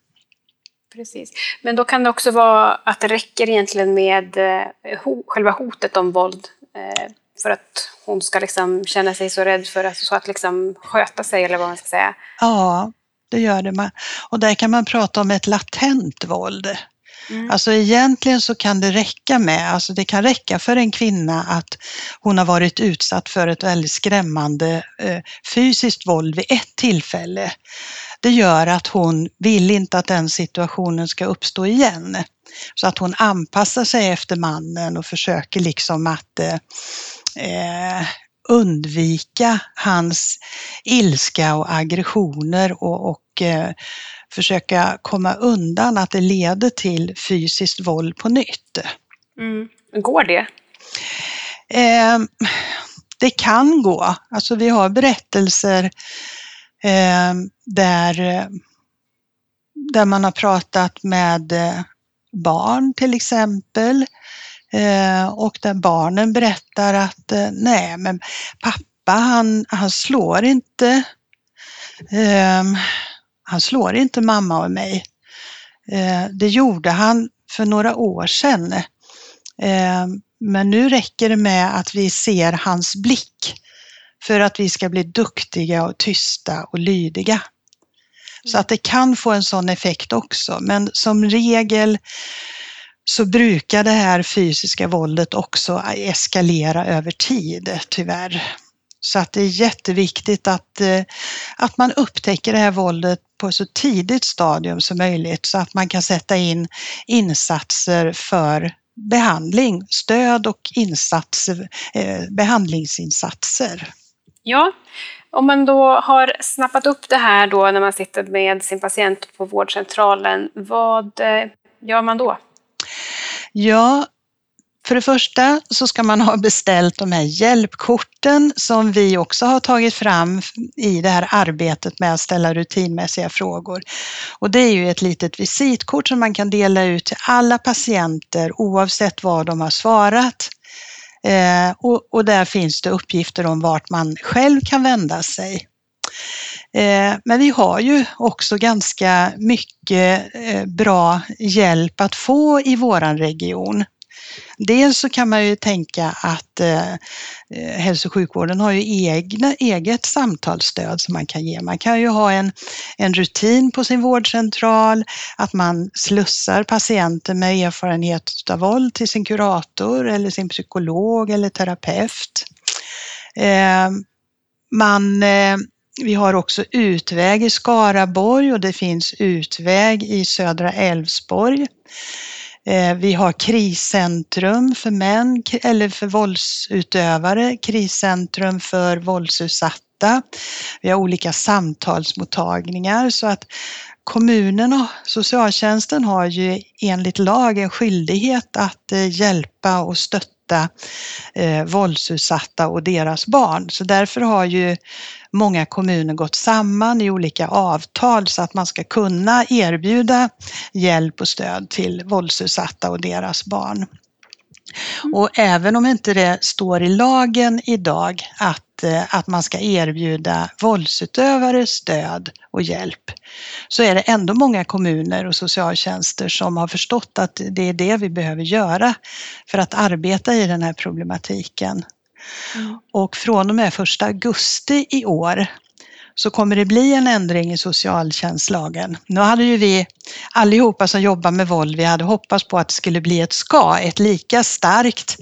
Precis. Men då kan det också vara att det räcker egentligen med eh, själva hotet om våld eh, för att hon ska liksom känna sig så rädd för att, så att liksom sköta sig eller vad man ska säga. Ja, det gör det. Och där kan man prata om ett latent våld. Mm. Alltså egentligen så kan det räcka med, alltså det kan räcka för en kvinna att hon har varit utsatt för ett väldigt skrämmande eh, fysiskt våld vid ett tillfälle. Det gör att hon vill inte att den situationen ska uppstå igen. Så att hon anpassar sig efter mannen och försöker liksom att eh, eh, undvika hans ilska och aggressioner och, och eh, försöka komma undan att det leder till fysiskt våld på nytt. Mm. Går det? Eh, det kan gå. Alltså vi har berättelser eh, där, där man har pratat med eh, barn till exempel och där barnen berättar att eh, nej, men pappa han, han slår inte. Ehm, han slår inte mamma och mig. Eh, det gjorde han för några år sedan. Ehm, men nu räcker det med att vi ser hans blick för att vi ska bli duktiga och tysta och lydiga. Så att det kan få en sån effekt också, men som regel så brukar det här fysiska våldet också eskalera över tid, tyvärr. Så att det är jätteviktigt att, eh, att man upptäcker det här våldet på ett så tidigt stadium som möjligt så att man kan sätta in insatser för behandling, stöd och insatser, eh, behandlingsinsatser. Ja, om man då har snappat upp det här då när man sitter med sin patient på vårdcentralen, vad eh, gör man då? Ja, för det första så ska man ha beställt de här hjälpkorten som vi också har tagit fram i det här arbetet med att ställa rutinmässiga frågor. Och det är ju ett litet visitkort som man kan dela ut till alla patienter oavsett vad de har svarat. Eh, och, och där finns det uppgifter om vart man själv kan vända sig. Eh, men vi har ju också ganska mycket eh, bra hjälp att få i våran region. Dels så kan man ju tänka att eh, eh, hälso och sjukvården har ju egna, eget samtalsstöd som man kan ge. Man kan ju ha en, en rutin på sin vårdcentral, att man slussar patienter med erfarenhet av våld till sin kurator eller sin psykolog eller terapeut. man vi har också utväg i Skaraborg och det finns utväg i södra Älvsborg. Eh, vi har kriscentrum för män eller för våldsutövare, kriscentrum för våldsutsatta. Vi har olika samtalsmottagningar så att kommunen och socialtjänsten har ju enligt lag en skyldighet att eh, hjälpa och stötta eh, våldsutsatta och deras barn. Så därför har ju många kommuner gått samman i olika avtal så att man ska kunna erbjuda hjälp och stöd till våldsutsatta och deras barn. Och även om inte det står i lagen idag att, eh, att man ska erbjuda våldsutövare stöd och hjälp, så är det ändå många kommuner och socialtjänster som har förstått att det är det vi behöver göra för att arbeta i den här problematiken. Mm. Och från och med 1 augusti i år så kommer det bli en ändring i socialtjänstlagen. Nu hade ju vi allihopa som jobbar med våld, vi hade hoppats på att det skulle bli ett ska, ett lika starkt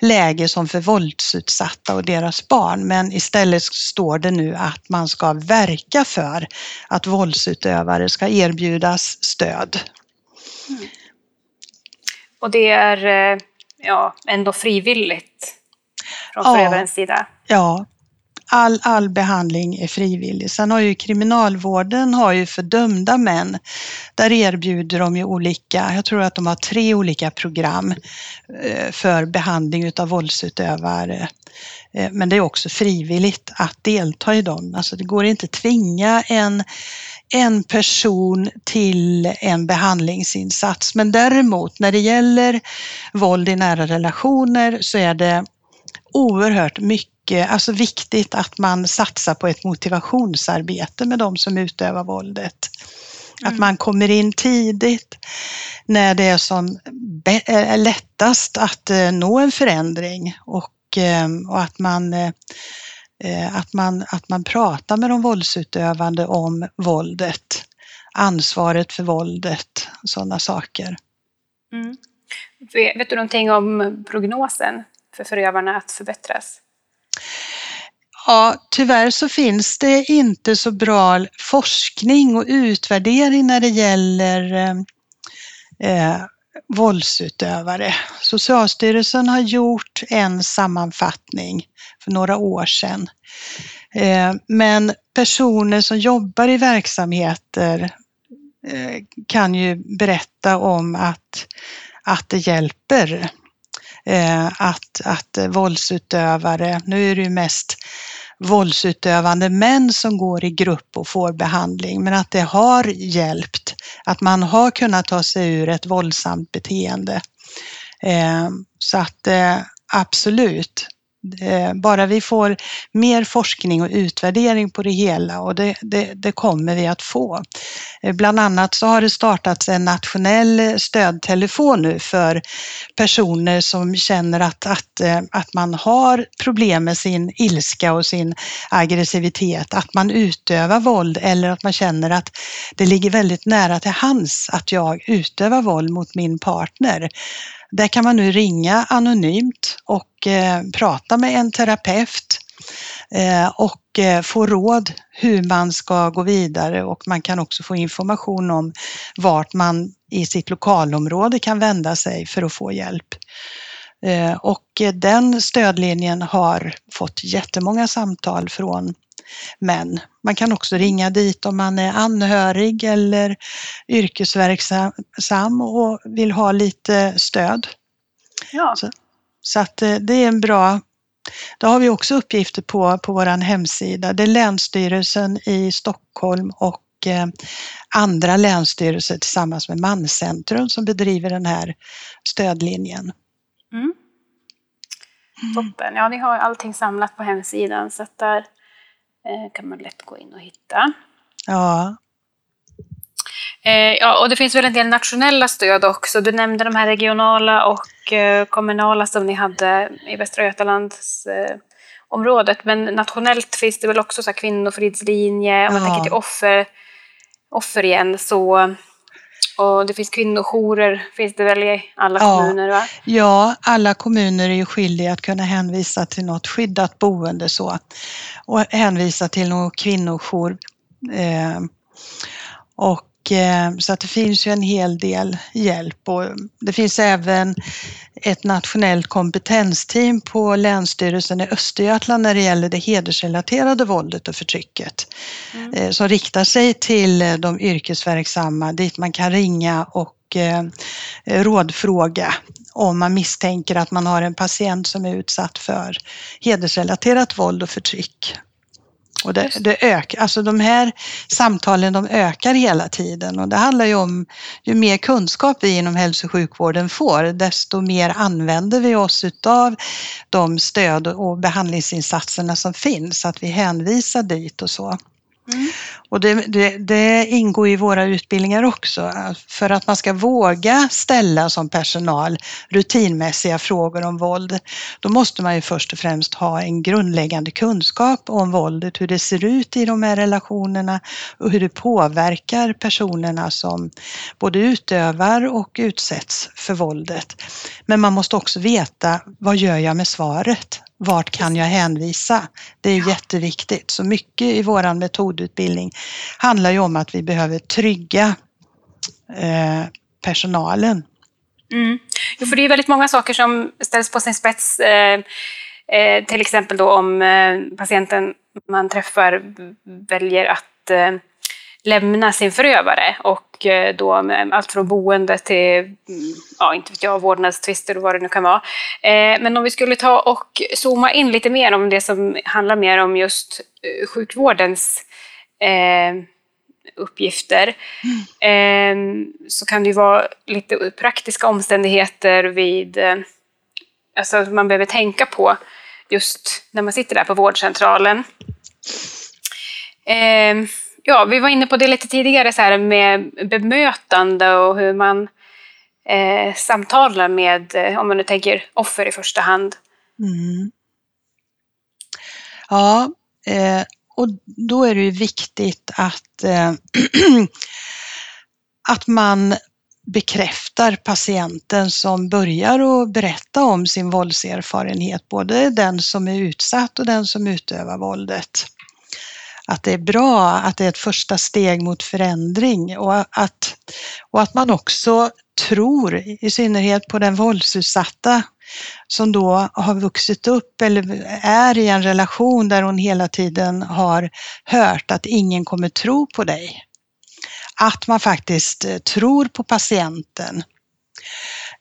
läge som för våldsutsatta och deras barn. Men istället står det nu att man ska verka för att våldsutövare ska erbjudas stöd. Mm. Och det är eh, ja, ändå frivilligt från ja, förövarens sida? Ja, all, all behandling är frivillig. Sen har ju kriminalvården har ju för dömda män, där erbjuder de ju olika, jag tror att de har tre olika program eh, för behandling utav våldsutövare. Eh, men det är också frivilligt att delta i dem. Alltså det går inte att tvinga en, en person till en behandlingsinsats. Men däremot när det gäller våld i nära relationer så är det oerhört mycket, alltså viktigt att man satsar på ett motivationsarbete med de som utövar våldet. Mm. Att man kommer in tidigt när det är som är lättast att eh, nå en förändring och, eh, och att man eh, att man, att man pratar med de våldsutövande om våldet, ansvaret för våldet, sådana saker. Mm. Vet du någonting om prognosen för förövarna att förbättras? Ja, tyvärr så finns det inte så bra forskning och utvärdering när det gäller eh, eh, våldsutövare. Socialstyrelsen har gjort en sammanfattning för några år sedan. Eh, men personer som jobbar i verksamheter eh, kan ju berätta om att, att det hjälper Eh, att, att våldsutövare, nu är det ju mest våldsutövande män som går i grupp och får behandling, men att det har hjälpt, att man har kunnat ta sig ur ett våldsamt beteende. Eh, så att eh, absolut, Eh, bara vi får mer forskning och utvärdering på det hela och det, det, det, kommer vi att få. Eh, bland annat så har det startats en nationell stödtelefon nu för personer som känner att, att, eh, att man har problem med sin ilska och sin aggressivitet, att man utövar våld eller att man känner att det ligger väldigt nära till hands att jag utövar våld mot min partner. Där kan man nu ringa anonymt och eh, prata med en terapeut eh, och eh, få råd hur man ska gå vidare och man kan också få information om vart man i sitt lokalområde kan vända sig för att få hjälp. Eh, och eh, den stödlinjen har fått jättemånga samtal från män. Man kan också ringa dit om man är anhörig eller yrkesverksam och vill ha lite stöd. Ja. Så, så att eh, det är en bra det har vi också uppgifter på på vår hemsida. Det är Länsstyrelsen i Stockholm och eh, andra länsstyrelser tillsammans med Manscentrum som bedriver den här stödlinjen. Mm. Toppen. Ja, ni har allting samlat på hemsidan så att där kan man lätt gå in och hitta. Ja. Eh, ja, och det finns väl en del nationella stöd också. Du nämnde de här regionala och eh, kommunala som ni hade i Västra Götalands eh, området. Men nationellt finns det väl också så här kvinnofridslinje, om man tänker till offer, offer igen. Så, och det finns kvinnojourer, finns det väl i alla ja. kommuner? Va? Ja, alla kommuner är ju skyldiga att kunna hänvisa till något skyddat boende så. Och hänvisa till någon kvinnojour. Eh, och så att det finns ju en hel del hjälp och det finns även ett nationellt kompetensteam på Länsstyrelsen i Östergötland när det gäller det hedersrelaterade våldet och förtrycket mm. Eh, som riktar sig till de yrkesverksamma dit man kan ringa och eh, rådfråga om man misstänker att man har en patient som är utsatt för hedersrelaterat våld och förtryck. Och det, det ökar, alltså de här samtalen de ökar hela tiden och det handlar ju om ju mer kunskap vi inom hälso och sjukvården får, desto mer använder vi oss utav de stöd och behandlingsinsatserna som finns, att vi hänvisar dit och så. Mm. Och det, det, det, ingår i våra utbildningar också, för att man ska våga ställa som personal rutinmässiga frågor om våld. Då måste man ju först och främst ha en grundläggande kunskap om våldet, hur det ser ut i de här relationerna och hur det påverkar personerna som både utövar och utsätts för våldet. Men man måste också veta, vad gör jag med svaret? Vart kan jag hänvisa? Det är jätteviktigt. Så mycket i vår metodutbildning handlar ju om att vi behöver trygga eh, personalen. Mm. Jo, för det är väldigt många saker som ställs på sin spets. Eh, eh, till exempel då om eh, patienten man träffar väljer att eh, lämna sin förövare och eh, då allt från boende till, mm, ja inte vet jag, vårdnadstvister och vad det nu kan vara. Eh, men om vi skulle ta och zooma in lite mer om det som handlar mer om just eh, sjukvårdens uppgifter mm. så kan det ju vara lite praktiska omständigheter vid, alltså man behöver tänka på just när man sitter där på vårdcentralen. Ja, vi var inne på det lite tidigare så här med bemötande och hur man eh, samtalar med, eh, om man nu tänker offer i första hand. Mm. Ja, eh, och då är det ju viktigt att, eh, att man bekräftar patienten som börjar att berätta om sin våldserfarenhet, både den som är utsatt och den som utövar våldet att det är bra, att det är ett första steg mot förändring och att, och att man också tror, i synnerhet på den våldsutsatta som då har vuxit upp eller är i en relation där hon hela tiden har hört att ingen kommer tro på dig. Att man faktiskt eh, tror på patienten.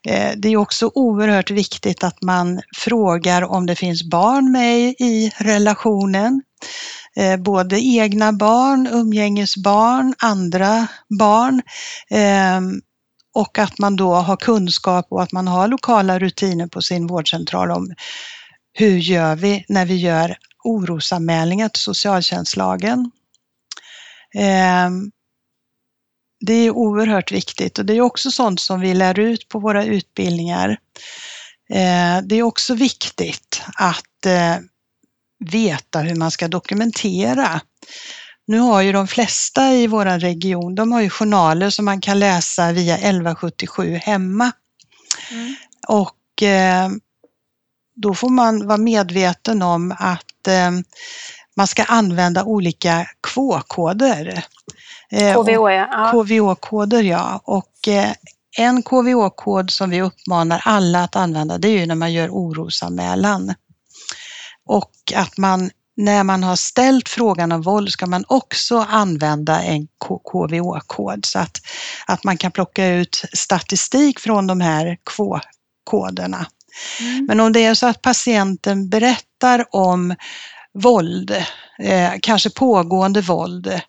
Eh, det är också oerhört viktigt att man frågar om det finns barn med i relationen. Eh, både egna barn, umgängesbarn, andra barn ehm, och att man då har kunskap och att man har lokala rutiner på sin vårdcentral om hur gör vi när vi gör orosanmälningar till socialtjänstlagen. Ehm, det är oerhört viktigt och det är också sånt som vi lär ut på våra utbildningar. Eh, det är också viktigt att eh, veta hur man ska dokumentera. Nu har ju de flesta i vår region, de har ju journaler som man kan läsa via 1177 hemma. Mm. Och eh, då får man vara medveten om att eh, man ska använda olika KV-koder. Eh, ja. KVO-koder, ja. Och eh, en KVO-kod som vi uppmanar alla att använda, det är ju när man gör orosanmälan. Och att man när man har ställt frågan om våld ska man också använda en KVÅ-kod så att, att man kan plocka ut statistik från de här koderna. Mm. Men om det är så att patienten berättar om våld, eh, kanske pågående våld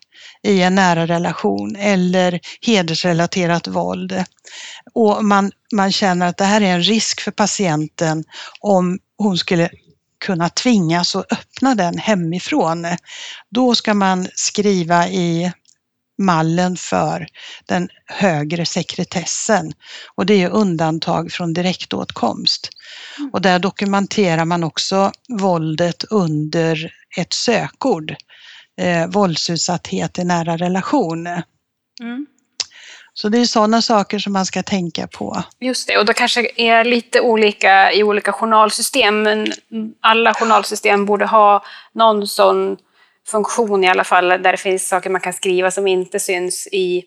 i en nära relation eller hedersrelaterat våld och man, man känner att det här är en risk för patienten om hon skulle kunna tvingas att öppna den hemifrån. Då ska man skriva i mallen för den högre sekretessen och det är undantag från direktåtkomst. Och där dokumenterar man också våldet under ett sökord, eh, våldsutsatthet i nära relation. Mm. Så det är sådana saker som man ska tänka på. Just det, och då kanske är lite olika i olika journalsystem, men alla journalsystem borde ha någon sån funktion i alla fall, där det finns saker man kan skriva som inte syns i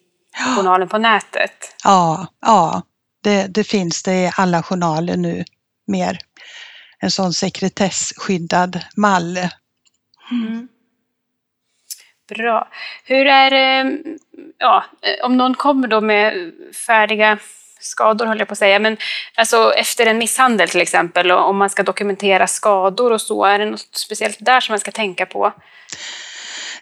journalen på nätet. Ja, ja det, det finns det i alla journaler nu mer. En sån sekretessskyddad mall. Mm. Bra. Hur är ehm, ja, om någon kommer då med färdiga skador, höll jag på att säga, men alltså efter en misshandel till exempel, och om man ska dokumentera skador och så, är det något speciellt där som man ska tänka på?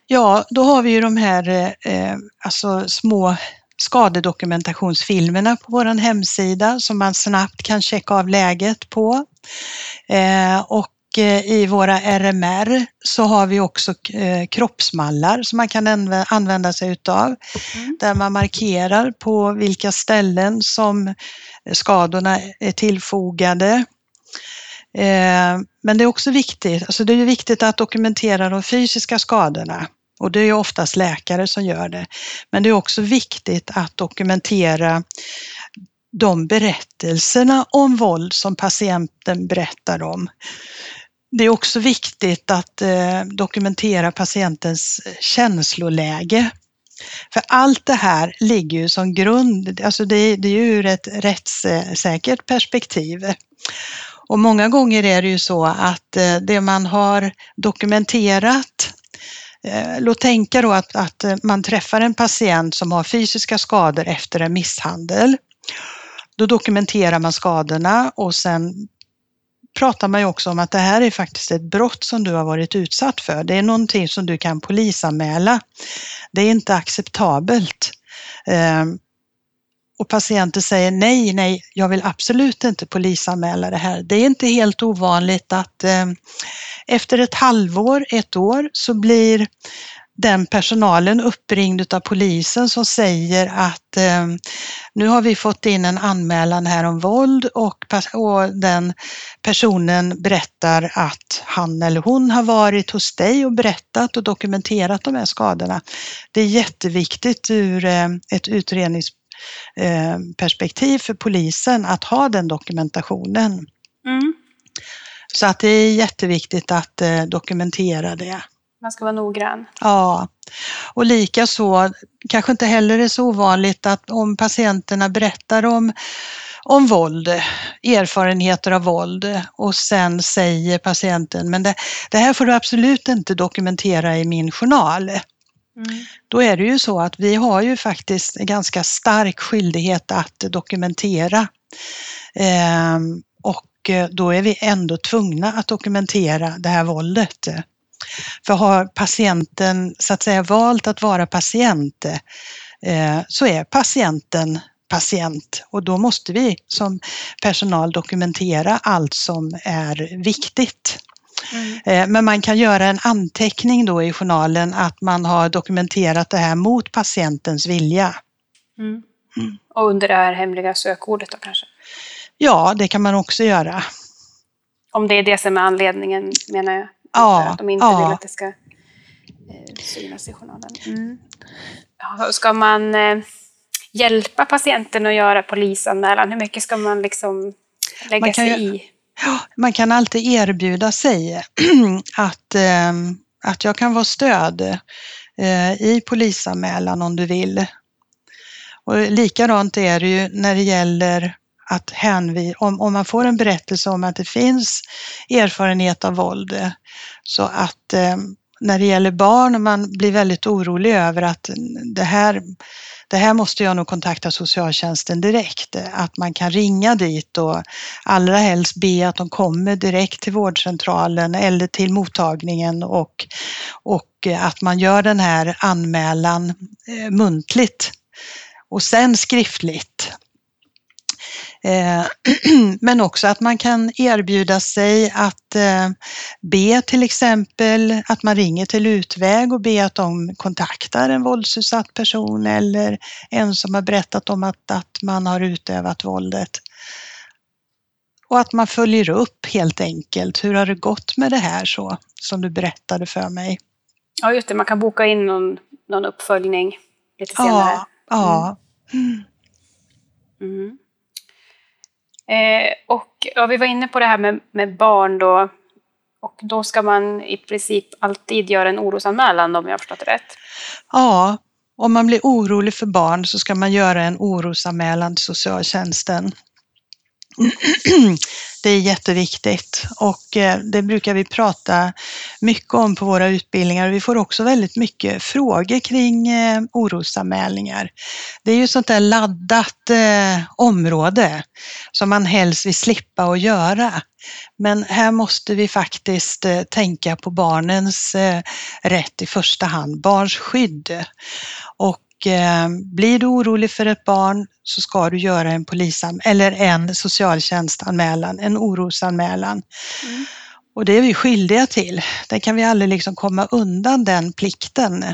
Ja, då har vi ju de här eh, alltså små skadedokumentationsfilmerna på vår hemsida som man snabbt kan checka av läget på. Eh, och i våra RMR så har vi också eh, kroppsmallar som man kan använda sig utav. Mm. Där man markerar på vilka ställen som skadorna är tillfogade. Men det är också viktigt, alltså det är viktigt att dokumentera de fysiska skadorna och det är oftast läkare som gör det. Men det är också viktigt att dokumentera de berättelserna om våld som patienten berättar om. Det är också viktigt att eh, dokumentera patientens känsloläge. För allt det här ligger ju som grund, alltså det, det är ju ur ett rättssäkert perspektiv. Och många gånger är det ju så att eh, det man har dokumenterat eh, Låt tänka då att, att man träffar en patient som har fysiska skador efter en misshandel då dokumenterar man skadorna och sen pratar man ju också om att det här är faktiskt ett brott som du har varit utsatt för. Det är någonting som du kan polisanmäla. Det är inte acceptabelt. Ehm, och patienter säger nej, nej, jag vill absolut inte polisanmäla det här. Det är inte helt ovanligt att ehm, efter ett halvår, ett år, så blir den personalen uppringd av polisen som säger att eh, nu har vi fått in en anmälan här om våld och, och den personen berättar att han eller hon har varit hos dig och berättat och dokumenterat de här skadorna. Det är jätteviktigt ur eh, ett utredningsperspektiv eh, för polisen att ha den dokumentationen. Mm. Så att det är jätteviktigt att eh, dokumentera det. Man ska vara noggrann. Ja, och likaså kanske inte heller är så ovanligt att om patienterna berättar om om våld, erfarenheter av våld och sen säger patienten, men det, det här får du absolut inte dokumentera i min journal. Mm. Då är det ju så att vi har ju faktiskt en ganska stark skyldighet att dokumentera. Ehm, och då är vi ändå tvungna att dokumentera det här våldet. För har patienten så att säga valt att vara patient eh, så är patienten patient och då måste vi som personal dokumentera allt som är viktigt. Mm. Eh, men man kan göra en anteckning då i journalen att man har dokumenterat det här mot patientens vilja. Mm. Mm. Och under det här hemliga sökordet då kanske? Ja, det kan man också göra. Om det är det som är anledningen menar jag? Ja, att de inte ja. vill att det ska eh, synas i journalen. Mm. Ska man eh, hjälpa patienten att göra polisanmälan? Hur mycket ska man liksom lägga man sig ju, i? Ja, man kan alltid erbjuda sig att, eh, att jag kan vara stöd i polisanmälan om du vill. Och likadant är det ju när det gäller att hänvisa, om, om man får en berättelse om att det finns erfarenhet av våld, eh, så att eh, när det gäller barn och man blir väldigt orolig över att det här, det här måste jag nog kontakta socialtjänsten direkt, eh, att man kan ringa dit och allra helst be att de kommer direkt till vårdcentralen eller till mottagningen och, och eh, att man gör den här anmälan eh, muntligt och sen skriftligt. men också att man kan erbjuda sig att eh, be till exempel att man ringer till Utväg och ber att de kontaktar en våldsutsatt person eller en som har berättat om att, att man har utövat våldet. Och att man följer upp helt enkelt. Hur har det gått med det här så som du berättade för mig? Ja, just det. Man kan boka in någon, någon uppföljning lite senare. Ja, ja. Mm. Mm. Eh, och ja, vi var inne på det här med, med barn då. Och då ska man i princip alltid göra en orosanmälan om jag har förstått det rätt? Ja, om man blir orolig för barn så ska man göra en orosanmälan till socialtjänsten. Det är jätteviktigt och eh, det brukar vi prata mycket om på våra utbildningar. Vi får också väldigt mycket frågor kring eh, orosanmälningar. Det är ju sånt där laddat eh, område som man helst vill slippa att göra. Men här måste vi faktiskt tänka på barnens rätt i första hand, barns skydd. Och blir du orolig för ett barn så ska du göra en polisam eller en socialtjänstanmälan, en orosanmälan. Mm. Och det är vi skyldiga till. Där kan vi aldrig liksom komma undan den plikten.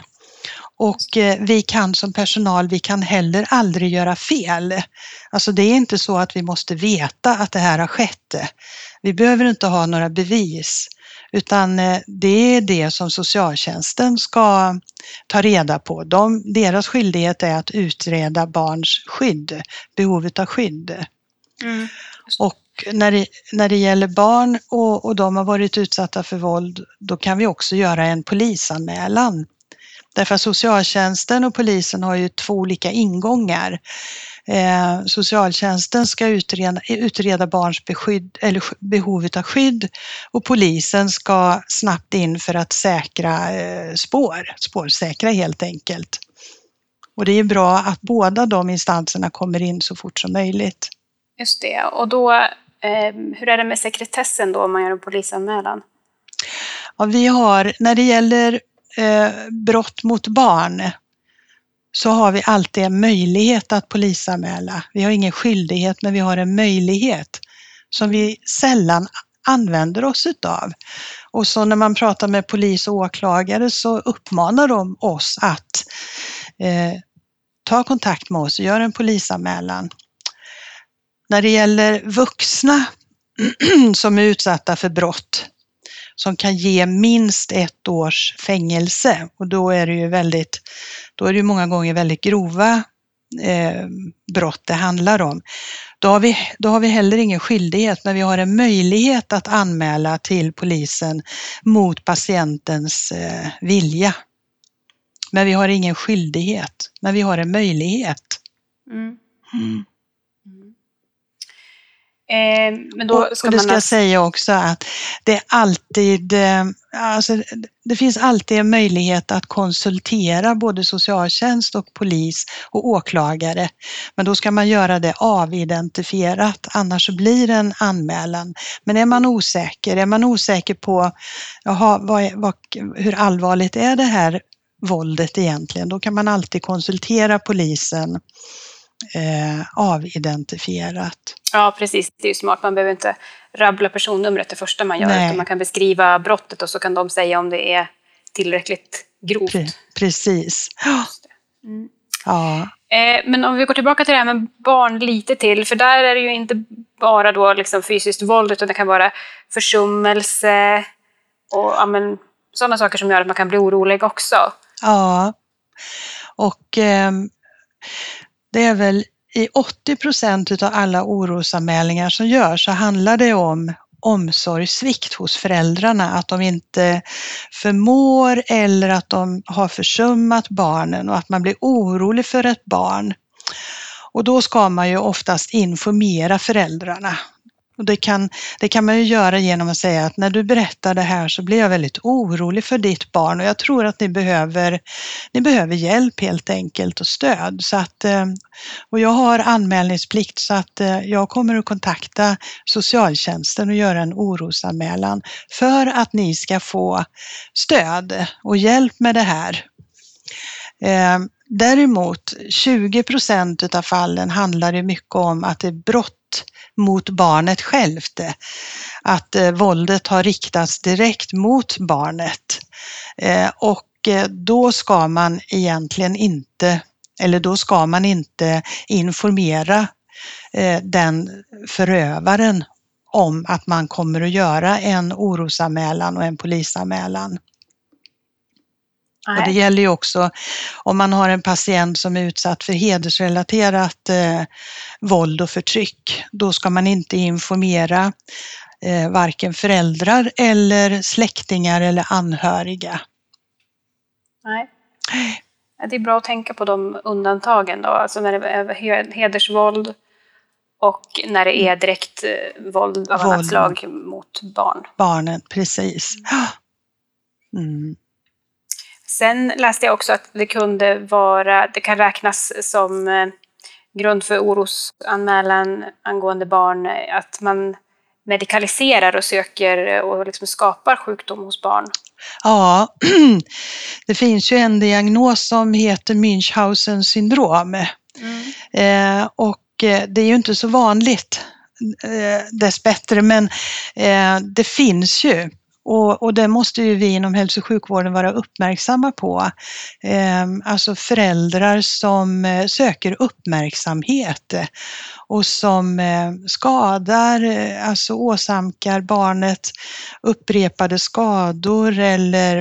Och eh, vi kan som personal, vi kan heller aldrig göra fel. Alltså det är inte så att vi måste veta att det här har skett. Vi behöver inte ha några bevis, utan eh, det är det som socialtjänsten ska ta reda på. De, deras skyldighet är att utreda barns skydd, behovet av skydd. Mm. Och när det, när det gäller barn och, och de har varit utsatta för våld, då kan vi också göra en polisanmälan. Därför att socialtjänsten och polisen har ju två olika ingångar. Eh, socialtjänsten ska utreda, utreda barns beskydd, eller behov av skydd och polisen ska snabbt in för att säkra eh, spår, spårsäkra helt enkelt. Och det är bra att båda de instanserna kommer in så fort som möjligt. Just det, och då, eh, hur är det med sekretessen då om man gör en polisanmälan? Ja, vi har, när det gäller eh, brott mot barn så har vi alltid en möjlighet att polisanmäla. Vi har ingen skyldighet, men vi har en möjlighet som vi sällan använder oss utav. Och så när man pratar med polis och åklagare så uppmanar de oss att eh, ta kontakt med oss och göra en polisanmälan. När det gäller vuxna som är utsatta för brott som kan ge minst ett års fängelse och då är det ju väldigt, då är det ju många gånger väldigt grova eh, brott det handlar om. Då har, vi, då har vi heller ingen skyldighet, men vi har en möjlighet att anmäla till polisen mot patientens eh, vilja. Men vi har ingen skyldighet, men vi har en möjlighet. Mm. Mm. Eh, men då ska och det ska jag säga också att det är alltid, eh, alltså, det finns alltid en möjlighet att konsultera både socialtjänst och polis och åklagare. Men då ska man göra det avidentifierat, annars blir det en anmälan. Men är man osäker, är man osäker på jaha, vad, vad, hur allvarligt är det här våldet egentligen, då kan man alltid konsultera polisen eh, avidentifierat. Ja, precis. Det är ju smart. Man behöver inte rabbla personnumret det första man gör, Nej. utan man kan beskriva brottet och så kan de säga om det är tillräckligt grovt. Pre precis. Mm. Ja. Eh, men om vi går tillbaka till det här med barn lite till, för där är det ju inte bara då liksom fysiskt våld, utan det kan vara försummelse och ja, men, sådana saker som gör att man kan bli orolig också. Ja, och eh, det är väl i 80 procent av alla orosanmälningar som görs så handlar det om omsorgssvikt hos föräldrarna, att de inte förmår eller att de har försummat barnen och att man blir orolig för ett barn. Och då ska man ju oftast informera föräldrarna. Och det, kan, det kan man ju göra genom att säga att när du berättar det här så blir jag väldigt orolig för ditt barn och jag tror att ni behöver, ni behöver hjälp helt enkelt och stöd. Så att, eh, och jag har anmälningsplikt så att eh, jag kommer att kontakta socialtjänsten och göra en orosanmälan för att ni ska få stöd och hjälp med det här. Eh, Däremot 20 procent av fallen handlar det mycket om att det är brott mot barnet självt. Att eh, våldet har riktats direkt mot barnet. Eh, och eh, då ska man egentligen inte, eller då ska man inte informera eh, den förövaren om att man kommer att göra en orosanmälan och en polisanmälan. Och det gäller ju också om man har en patient som är utsatt för hedersrelaterat eh, våld och förtryck. Då ska man inte informera eh, varken föräldrar eller släktingar eller anhöriga. Nej. Det är bra att tänka på de undantagen då, alltså när det är hedersvåld och när det är mm. direkt eh, våld av våld. annat slag mot barn. Barnen, precis. Mm. Sen läste jag också att det kunde vara, det kan räknas som eh, grund för orosanmälan angående barn, att man medikaliserar och söker och liksom skapar sjukdom hos barn. Ja, det finns ju en diagnos som heter Münchhausen syndrom. Mm. Eh, och eh, det är ju inte så vanligt eh, dess bättre, men eh, det finns ju. Och, och det måste ju vi inom hälso och sjukvården vara uppmärksamma på. Ehm, alltså föräldrar som eh, söker uppmärksamhet och som eh, skadar, eh, alltså åsamkar barnet upprepade skador eller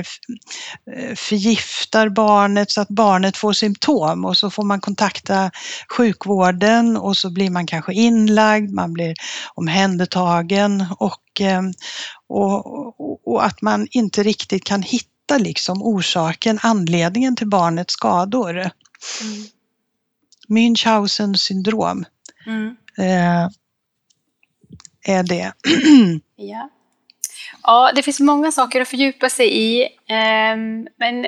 eh, förgiftar barnet så att barnet får symptom och så får man kontakta sjukvården och så blir man kanske inlagd, man blir omhändertagen och, och, och att man inte riktigt kan hitta liksom orsaken, anledningen till barnets skador. Mm. Münchhausen syndrom mm. eh, är det. ja. ja, det finns många saker att fördjupa sig i, eh, men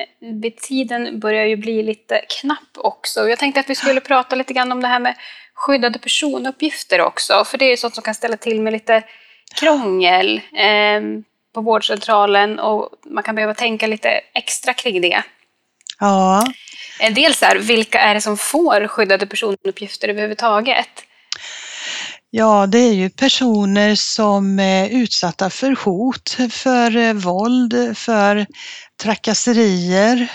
tiden börjar ju bli lite knapp också. Jag tänkte att vi skulle prata lite grann om det här med skyddade personuppgifter också, för det är ju sånt som kan ställa till med lite krångel eh, på vårdcentralen och man kan behöva tänka lite extra kring det. Ja. Eh, dels är vilka är det som får skyddade personuppgifter överhuvudtaget? Ja, det är ju personer som är utsatta för hot, för eh, våld, för trakasserier.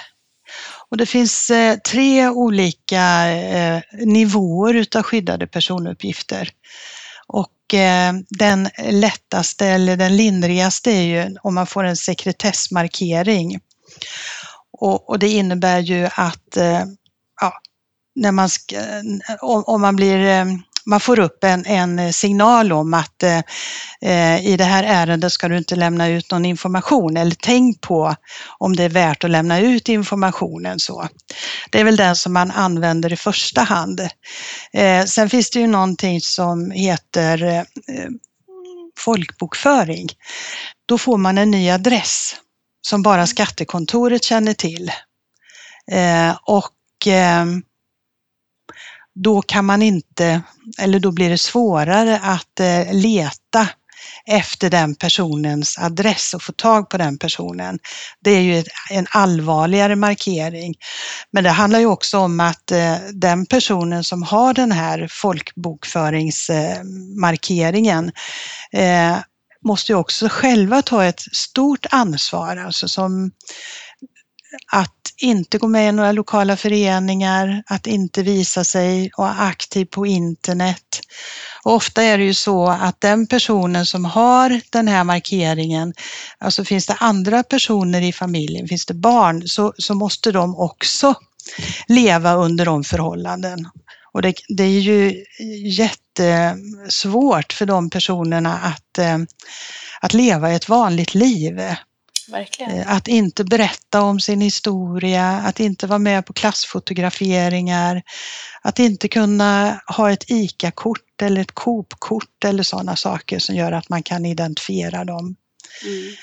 Och det finns eh, tre olika eh, nivåer utav skyddade personuppgifter. Och den lättaste eller den lindrigaste är ju om man får en sekretessmarkering. Och, och det innebär ju att ja, när man ska, om, man blir man får upp en, en signal om att eh, i det här ärendet ska du inte lämna ut någon information eller tänk på om det är värt att lämna ut informationen. Så. Det är väl den som man använder i första hand. Eh, sen finns det ju någonting som heter eh, folkbokföring. Då får man en ny adress som bara skattekontoret känner till. Eh, och eh, då kan man inte, eller då blir det svårare att eh, leta efter den personens adress och få tag på den personen. Det är ju en allvarligare markering. Men det handlar ju också om att eh, den personen som har den här folkbokföringsmarkeringen eh, måste ju också själva ta ett stort ansvar, alltså som att inte gå med i några lokala föreningar, att inte visa sig och vara aktiv på internet. Och ofta är det ju så att den personen som har den här markeringen, alltså finns det andra personer i familjen, finns det barn, så, så måste de också leva under de förhållanden. Och det, det är ju jättesvårt för de personerna att, eh, att leva ett vanligt liv. Verkligen. Eh, att inte berätta om sin historia, att inte vara med på klassfotograferingar, att inte kunna ha ett ICA-kort eller ett Coop-kort eller sådana saker som gör att man kan identifiera dem. Mm.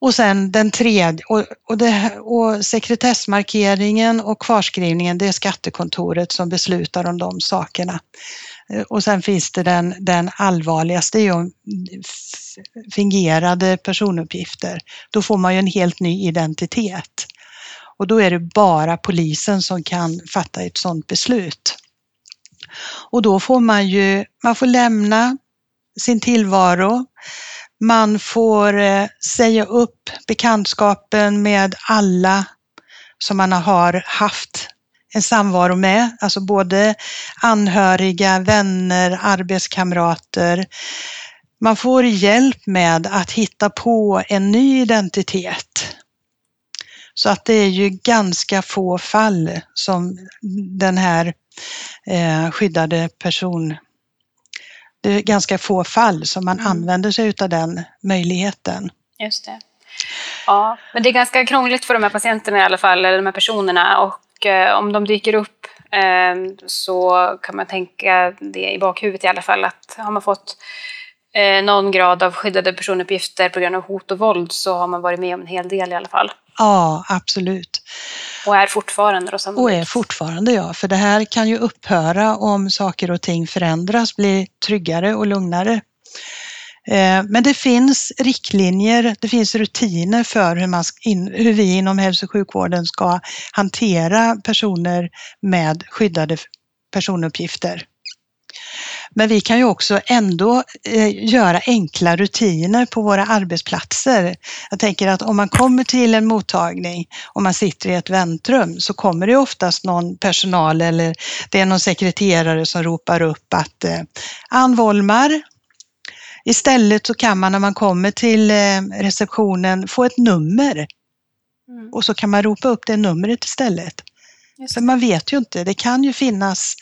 Och sen den tredje, och, och, det, och sekretessmarkeringen och kvarskrivningen, det är skattekontoret som beslutar om de sakerna. Eh, och sen finns det den, den allvarligaste, det är ju fingerade personuppgifter. Då får man ju en helt ny identitet. Och då är det bara polisen som kan fatta ett sådant beslut. Och då får man ju, man får lämna sin tillvaro, man får eh, säga upp bekantskapen med alla som man har haft en samvaro med, alltså både anhöriga, vänner, arbetskamrater. Man får hjälp med att hitta på en ny identitet. Så att det är ju ganska få fall som den här eh, skyddade person det är ganska få fall som man mm. använder sig av den möjligheten. Just det. Ja, men det är ganska krångligt för de här patienterna i alla fall, eller de här personerna. Och eh, om de dyker upp eh, så kan man tänka det i bakhuvudet i alla fall, att har man fått eh, någon grad av skyddade personuppgifter på grund av hot och våld så har man varit med om en hel del i alla fall. Ja, absolut. Och är fortfarande då sannolikt. Och är fortfarande ja, för det här kan ju upphöra om saker och ting förändras, blir tryggare och lugnare. Eh, men det finns riktlinjer, det finns rutiner för hur, man, hur vi inom hälso och sjukvården ska hantera personer med skyddade personuppgifter. Men vi kan ju också ändå eh, göra enkla rutiner på våra arbetsplatser. Jag tänker att om man kommer till en mottagning och man sitter i ett väntrum så kommer det oftast någon personal eller det är någon sekreterare som ropar upp att eh, Ann Wollmar, Istället så kan man när man kommer till eh, receptionen få ett nummer mm. och så kan man ropa upp det numret istället. För man vet ju inte, det kan ju finnas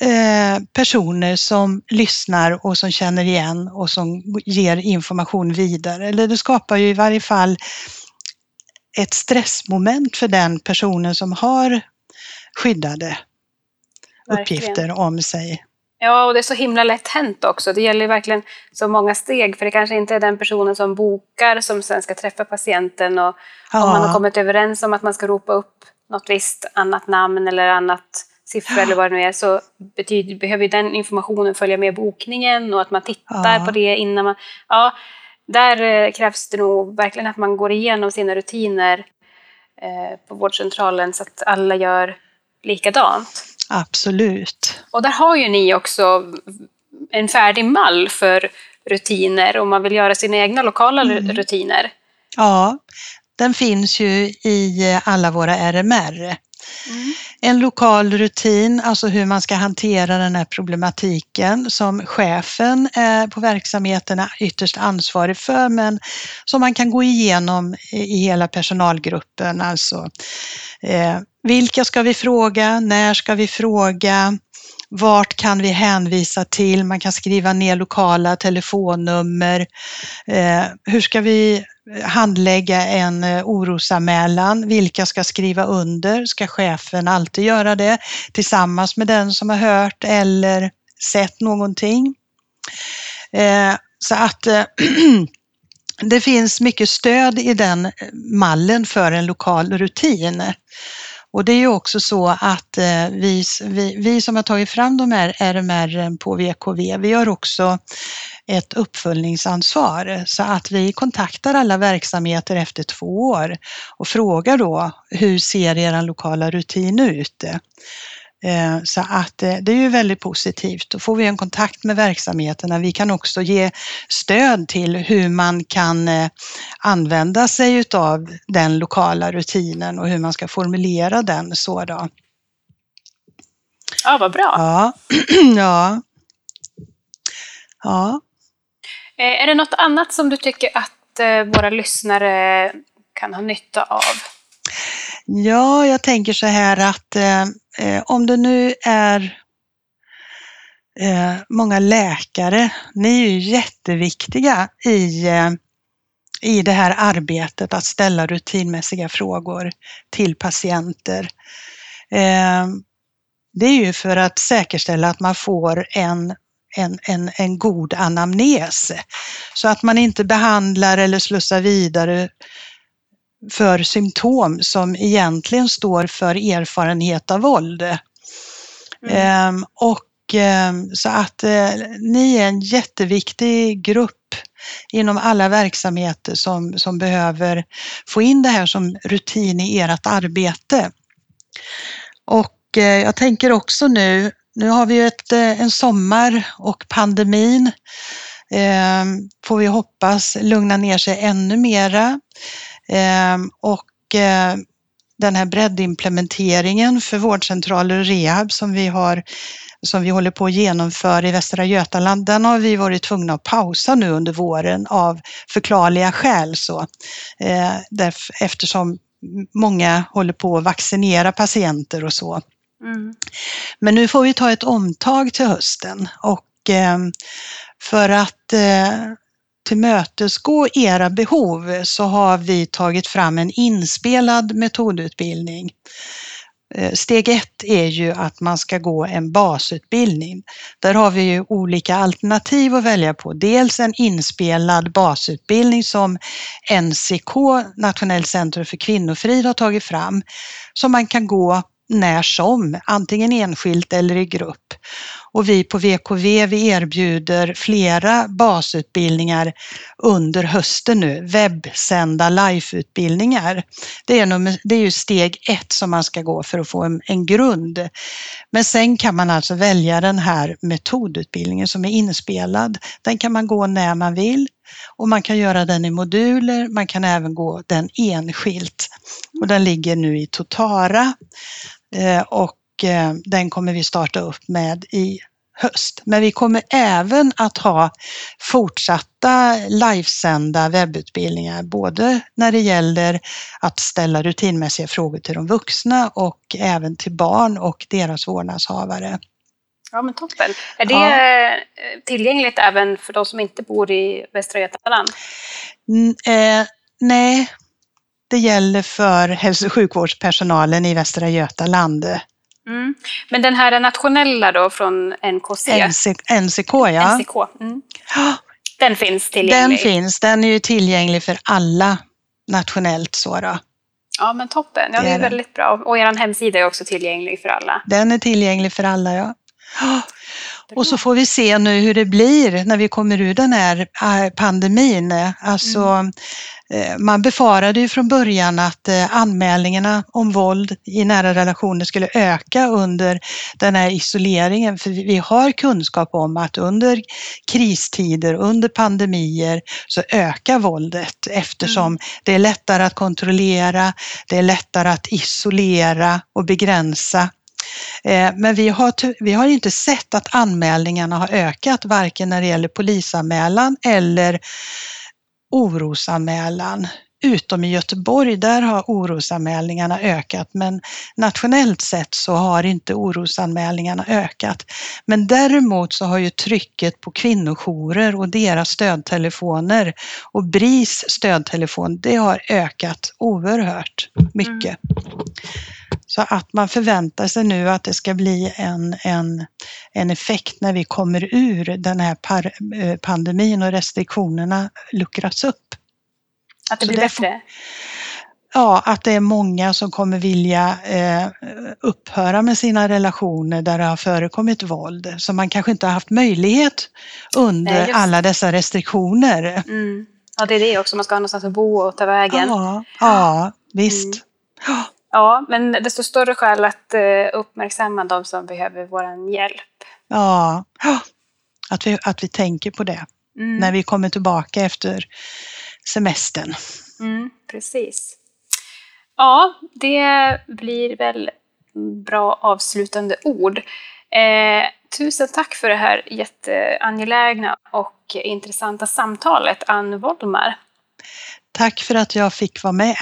eh, personer som lyssnar och som känner igen och som ger information vidare. Eller det skapar ju i varje fall ett stressmoment för den personen som har skyddade Verkligen. uppgifter om sig. Ja, och det är så himla lätt hänt också. Det gäller verkligen så många steg, för det kanske inte är den personen som bokar som sen ska träffa patienten. Och ja. Om man har kommit överens om att man ska ropa upp något visst annat namn eller annat siffra ja. eller vad det nu är, så betyder, behöver den informationen följa med bokningen och att man tittar ja. på det innan man... Ja, där eh, krävs det nog verkligen att man går igenom sina rutiner eh, på vårdcentralen så att alla gör likadant. Absolut. Och där har ju ni också en färdig mall för rutiner om man vill göra sina egna lokala mm. rutiner. Ja, den finns ju i alla våra RMR. Mm. En lokal rutin, alltså hur man ska hantera den här problematiken som chefen på verksamheten är ytterst ansvarig för, men som man kan gå igenom i hela personalgruppen. Alltså, eh, vilka ska vi fråga? När ska vi fråga? Vart kan vi hänvisa till? Man kan skriva ner lokala telefonnummer. Eh, hur ska vi handlägga en eh, orosanmälan? Vilka ska skriva under? Ska chefen alltid göra det tillsammans med den som har hört eller sett någonting? Eh, så att eh, det finns mycket stöd i den mallen för en lokal rutin. Och det är ju också så att eh, vi, vi, vi som har tagit fram de här RMR på VKV, vi har också ett uppföljningsansvar så att vi kontaktar alla verksamheter efter två år och frågar då hur ser er lokala rutin ut? Eh, så att eh, det är ju väldigt positivt. Då får vi en kontakt med verksamheterna. Vi kan också ge stöd till hur man kan eh, använda sig utav den lokala rutinen och hur man ska formulera den så då. Ja, vad bra. Ja. ja. ja. Är det något annat som du tycker att våra lyssnare kan ha nytta av? Ja, jag tänker så här att eh, om det nu är eh, många läkare, ni är ju jätteviktiga i, eh, i det här arbetet att ställa rutinmässiga frågor till patienter. Eh, det är ju för att säkerställa att man får en en, en, en god anamnes. Så att man inte behandlar eller slussar vidare för symptom som egentligen står för erfarenhet av våld. Mm. Ehm, och ehm, så att eh, ni är en jätteviktig grupp inom alla verksamheter som, som behöver få in det här som rutin i ert arbete. Och eh, jag tänker också nu, nu har vi ett, eh, en sommar och pandemin eh, får vi hoppas lugna ner sig ännu mera. Ehm, och eh, den här breddimplementeringen för vårdcentraler och rehab som vi har som vi håller på att genomföra i Västra Götaland, den har vi varit tvungna att pausa nu under våren av förklarliga skäl. Så, eh, eftersom många håller på att vaccinera patienter och så. Mm. Men nu får vi ta ett omtag till hösten och eh, för att eh, tillmötesgå era behov så har vi tagit fram en inspelad metodutbildning. Eh, steg ett är ju att man ska gå en basutbildning. Där har vi ju olika alternativ att välja på. Dels en inspelad basutbildning som NCK, Nationellt centrum för kvinnofrid, har tagit fram som man kan gå när som, antingen enskilt eller i grupp. Och vi på VKV vi erbjuder flera basutbildningar under hösten nu, webbsända liveutbildningar. Det är, nummer, det är ju steg ett som man ska gå för att få en, en grund. Men sen kan man alltså välja den här metodutbildningen som är inspelad. Den kan man gå när man vill och man kan göra den i moduler, man kan även gå den enskilt. Och den ligger nu i Totara eh, och eh, den kommer vi starta upp med i höst. Men vi kommer även att ha fortsatta livesända webbutbildningar, både när det gäller att ställa rutinmässiga frågor till de vuxna och även till barn och deras vårdnadshavare. Ja, men toppen. Är det ja. tillgängligt även för de som inte bor i Västra Götaland? Mm, eh, nej, det gäller för hälso och sjukvårdspersonalen i Västra Götaland. Mm. Men den här nationella då från NKC? NC, NCK, ja. NCK. Mm. Den finns tillgänglig? Den finns, den är ju tillgänglig för alla nationellt. Så då. Ja, men toppen. Ja, det är, väldigt bra. Och er hemsida är också tillgänglig för alla? Den är tillgänglig för alla, ja. Och så får vi se nu hur det blir när vi kommer ur den här äh, pandemin. Alltså, mm. Eh, man befarade ju från början att äh, anmälningarna om våld i nära relationer skulle öka under den här isoleringen, för vi har kunskap om att under kristider, under pandemier, så ökar våldet eftersom mm. det är lättare att kontrollera, det är lättare att isolera och begränsa Eh, Eh, men vi har, vi har inte sett att anmälningarna har ökat, varken när det gäller polisanmälan eller orosanmälan. Utom i Göteborg, där har orosanmälningarna ökat, men nationellt sett så har inte orosanmälningarna ökat. Men däremot så har ju trycket på kvinnojourer och deras stödtelefoner och BRIS stödtelefon, det har ökat oerhört mycket. Mm. Så att man förväntar sig nu att det ska bli en, en, en effekt när vi kommer ur den här par, eh, pandemin och restriktionerna luckras upp. Att det blir det bättre? ja, att det är många som kommer vilja eh, upphöra med sina relationer där det har förekommit våld, som man kanske inte har haft möjlighet under Nej, alla dessa restriktioner. Mm. Ja, det är det också, man ska ha någonstans att bo och ta vägen. Ja, ja visst. Mm. Ja, men desto större skäl att eh, uppmärksamma de som behöver vår hjälp. Ja, att vi, att vi tänker på det mm. när vi kommer tillbaka efter semestern. Mm, precis. Ja, det blir väl bra avslutande ord. Eh, tusen tack för det här jätteangelägna och intressanta samtalet, Ann Wollmar. Tack för att jag fick vara med.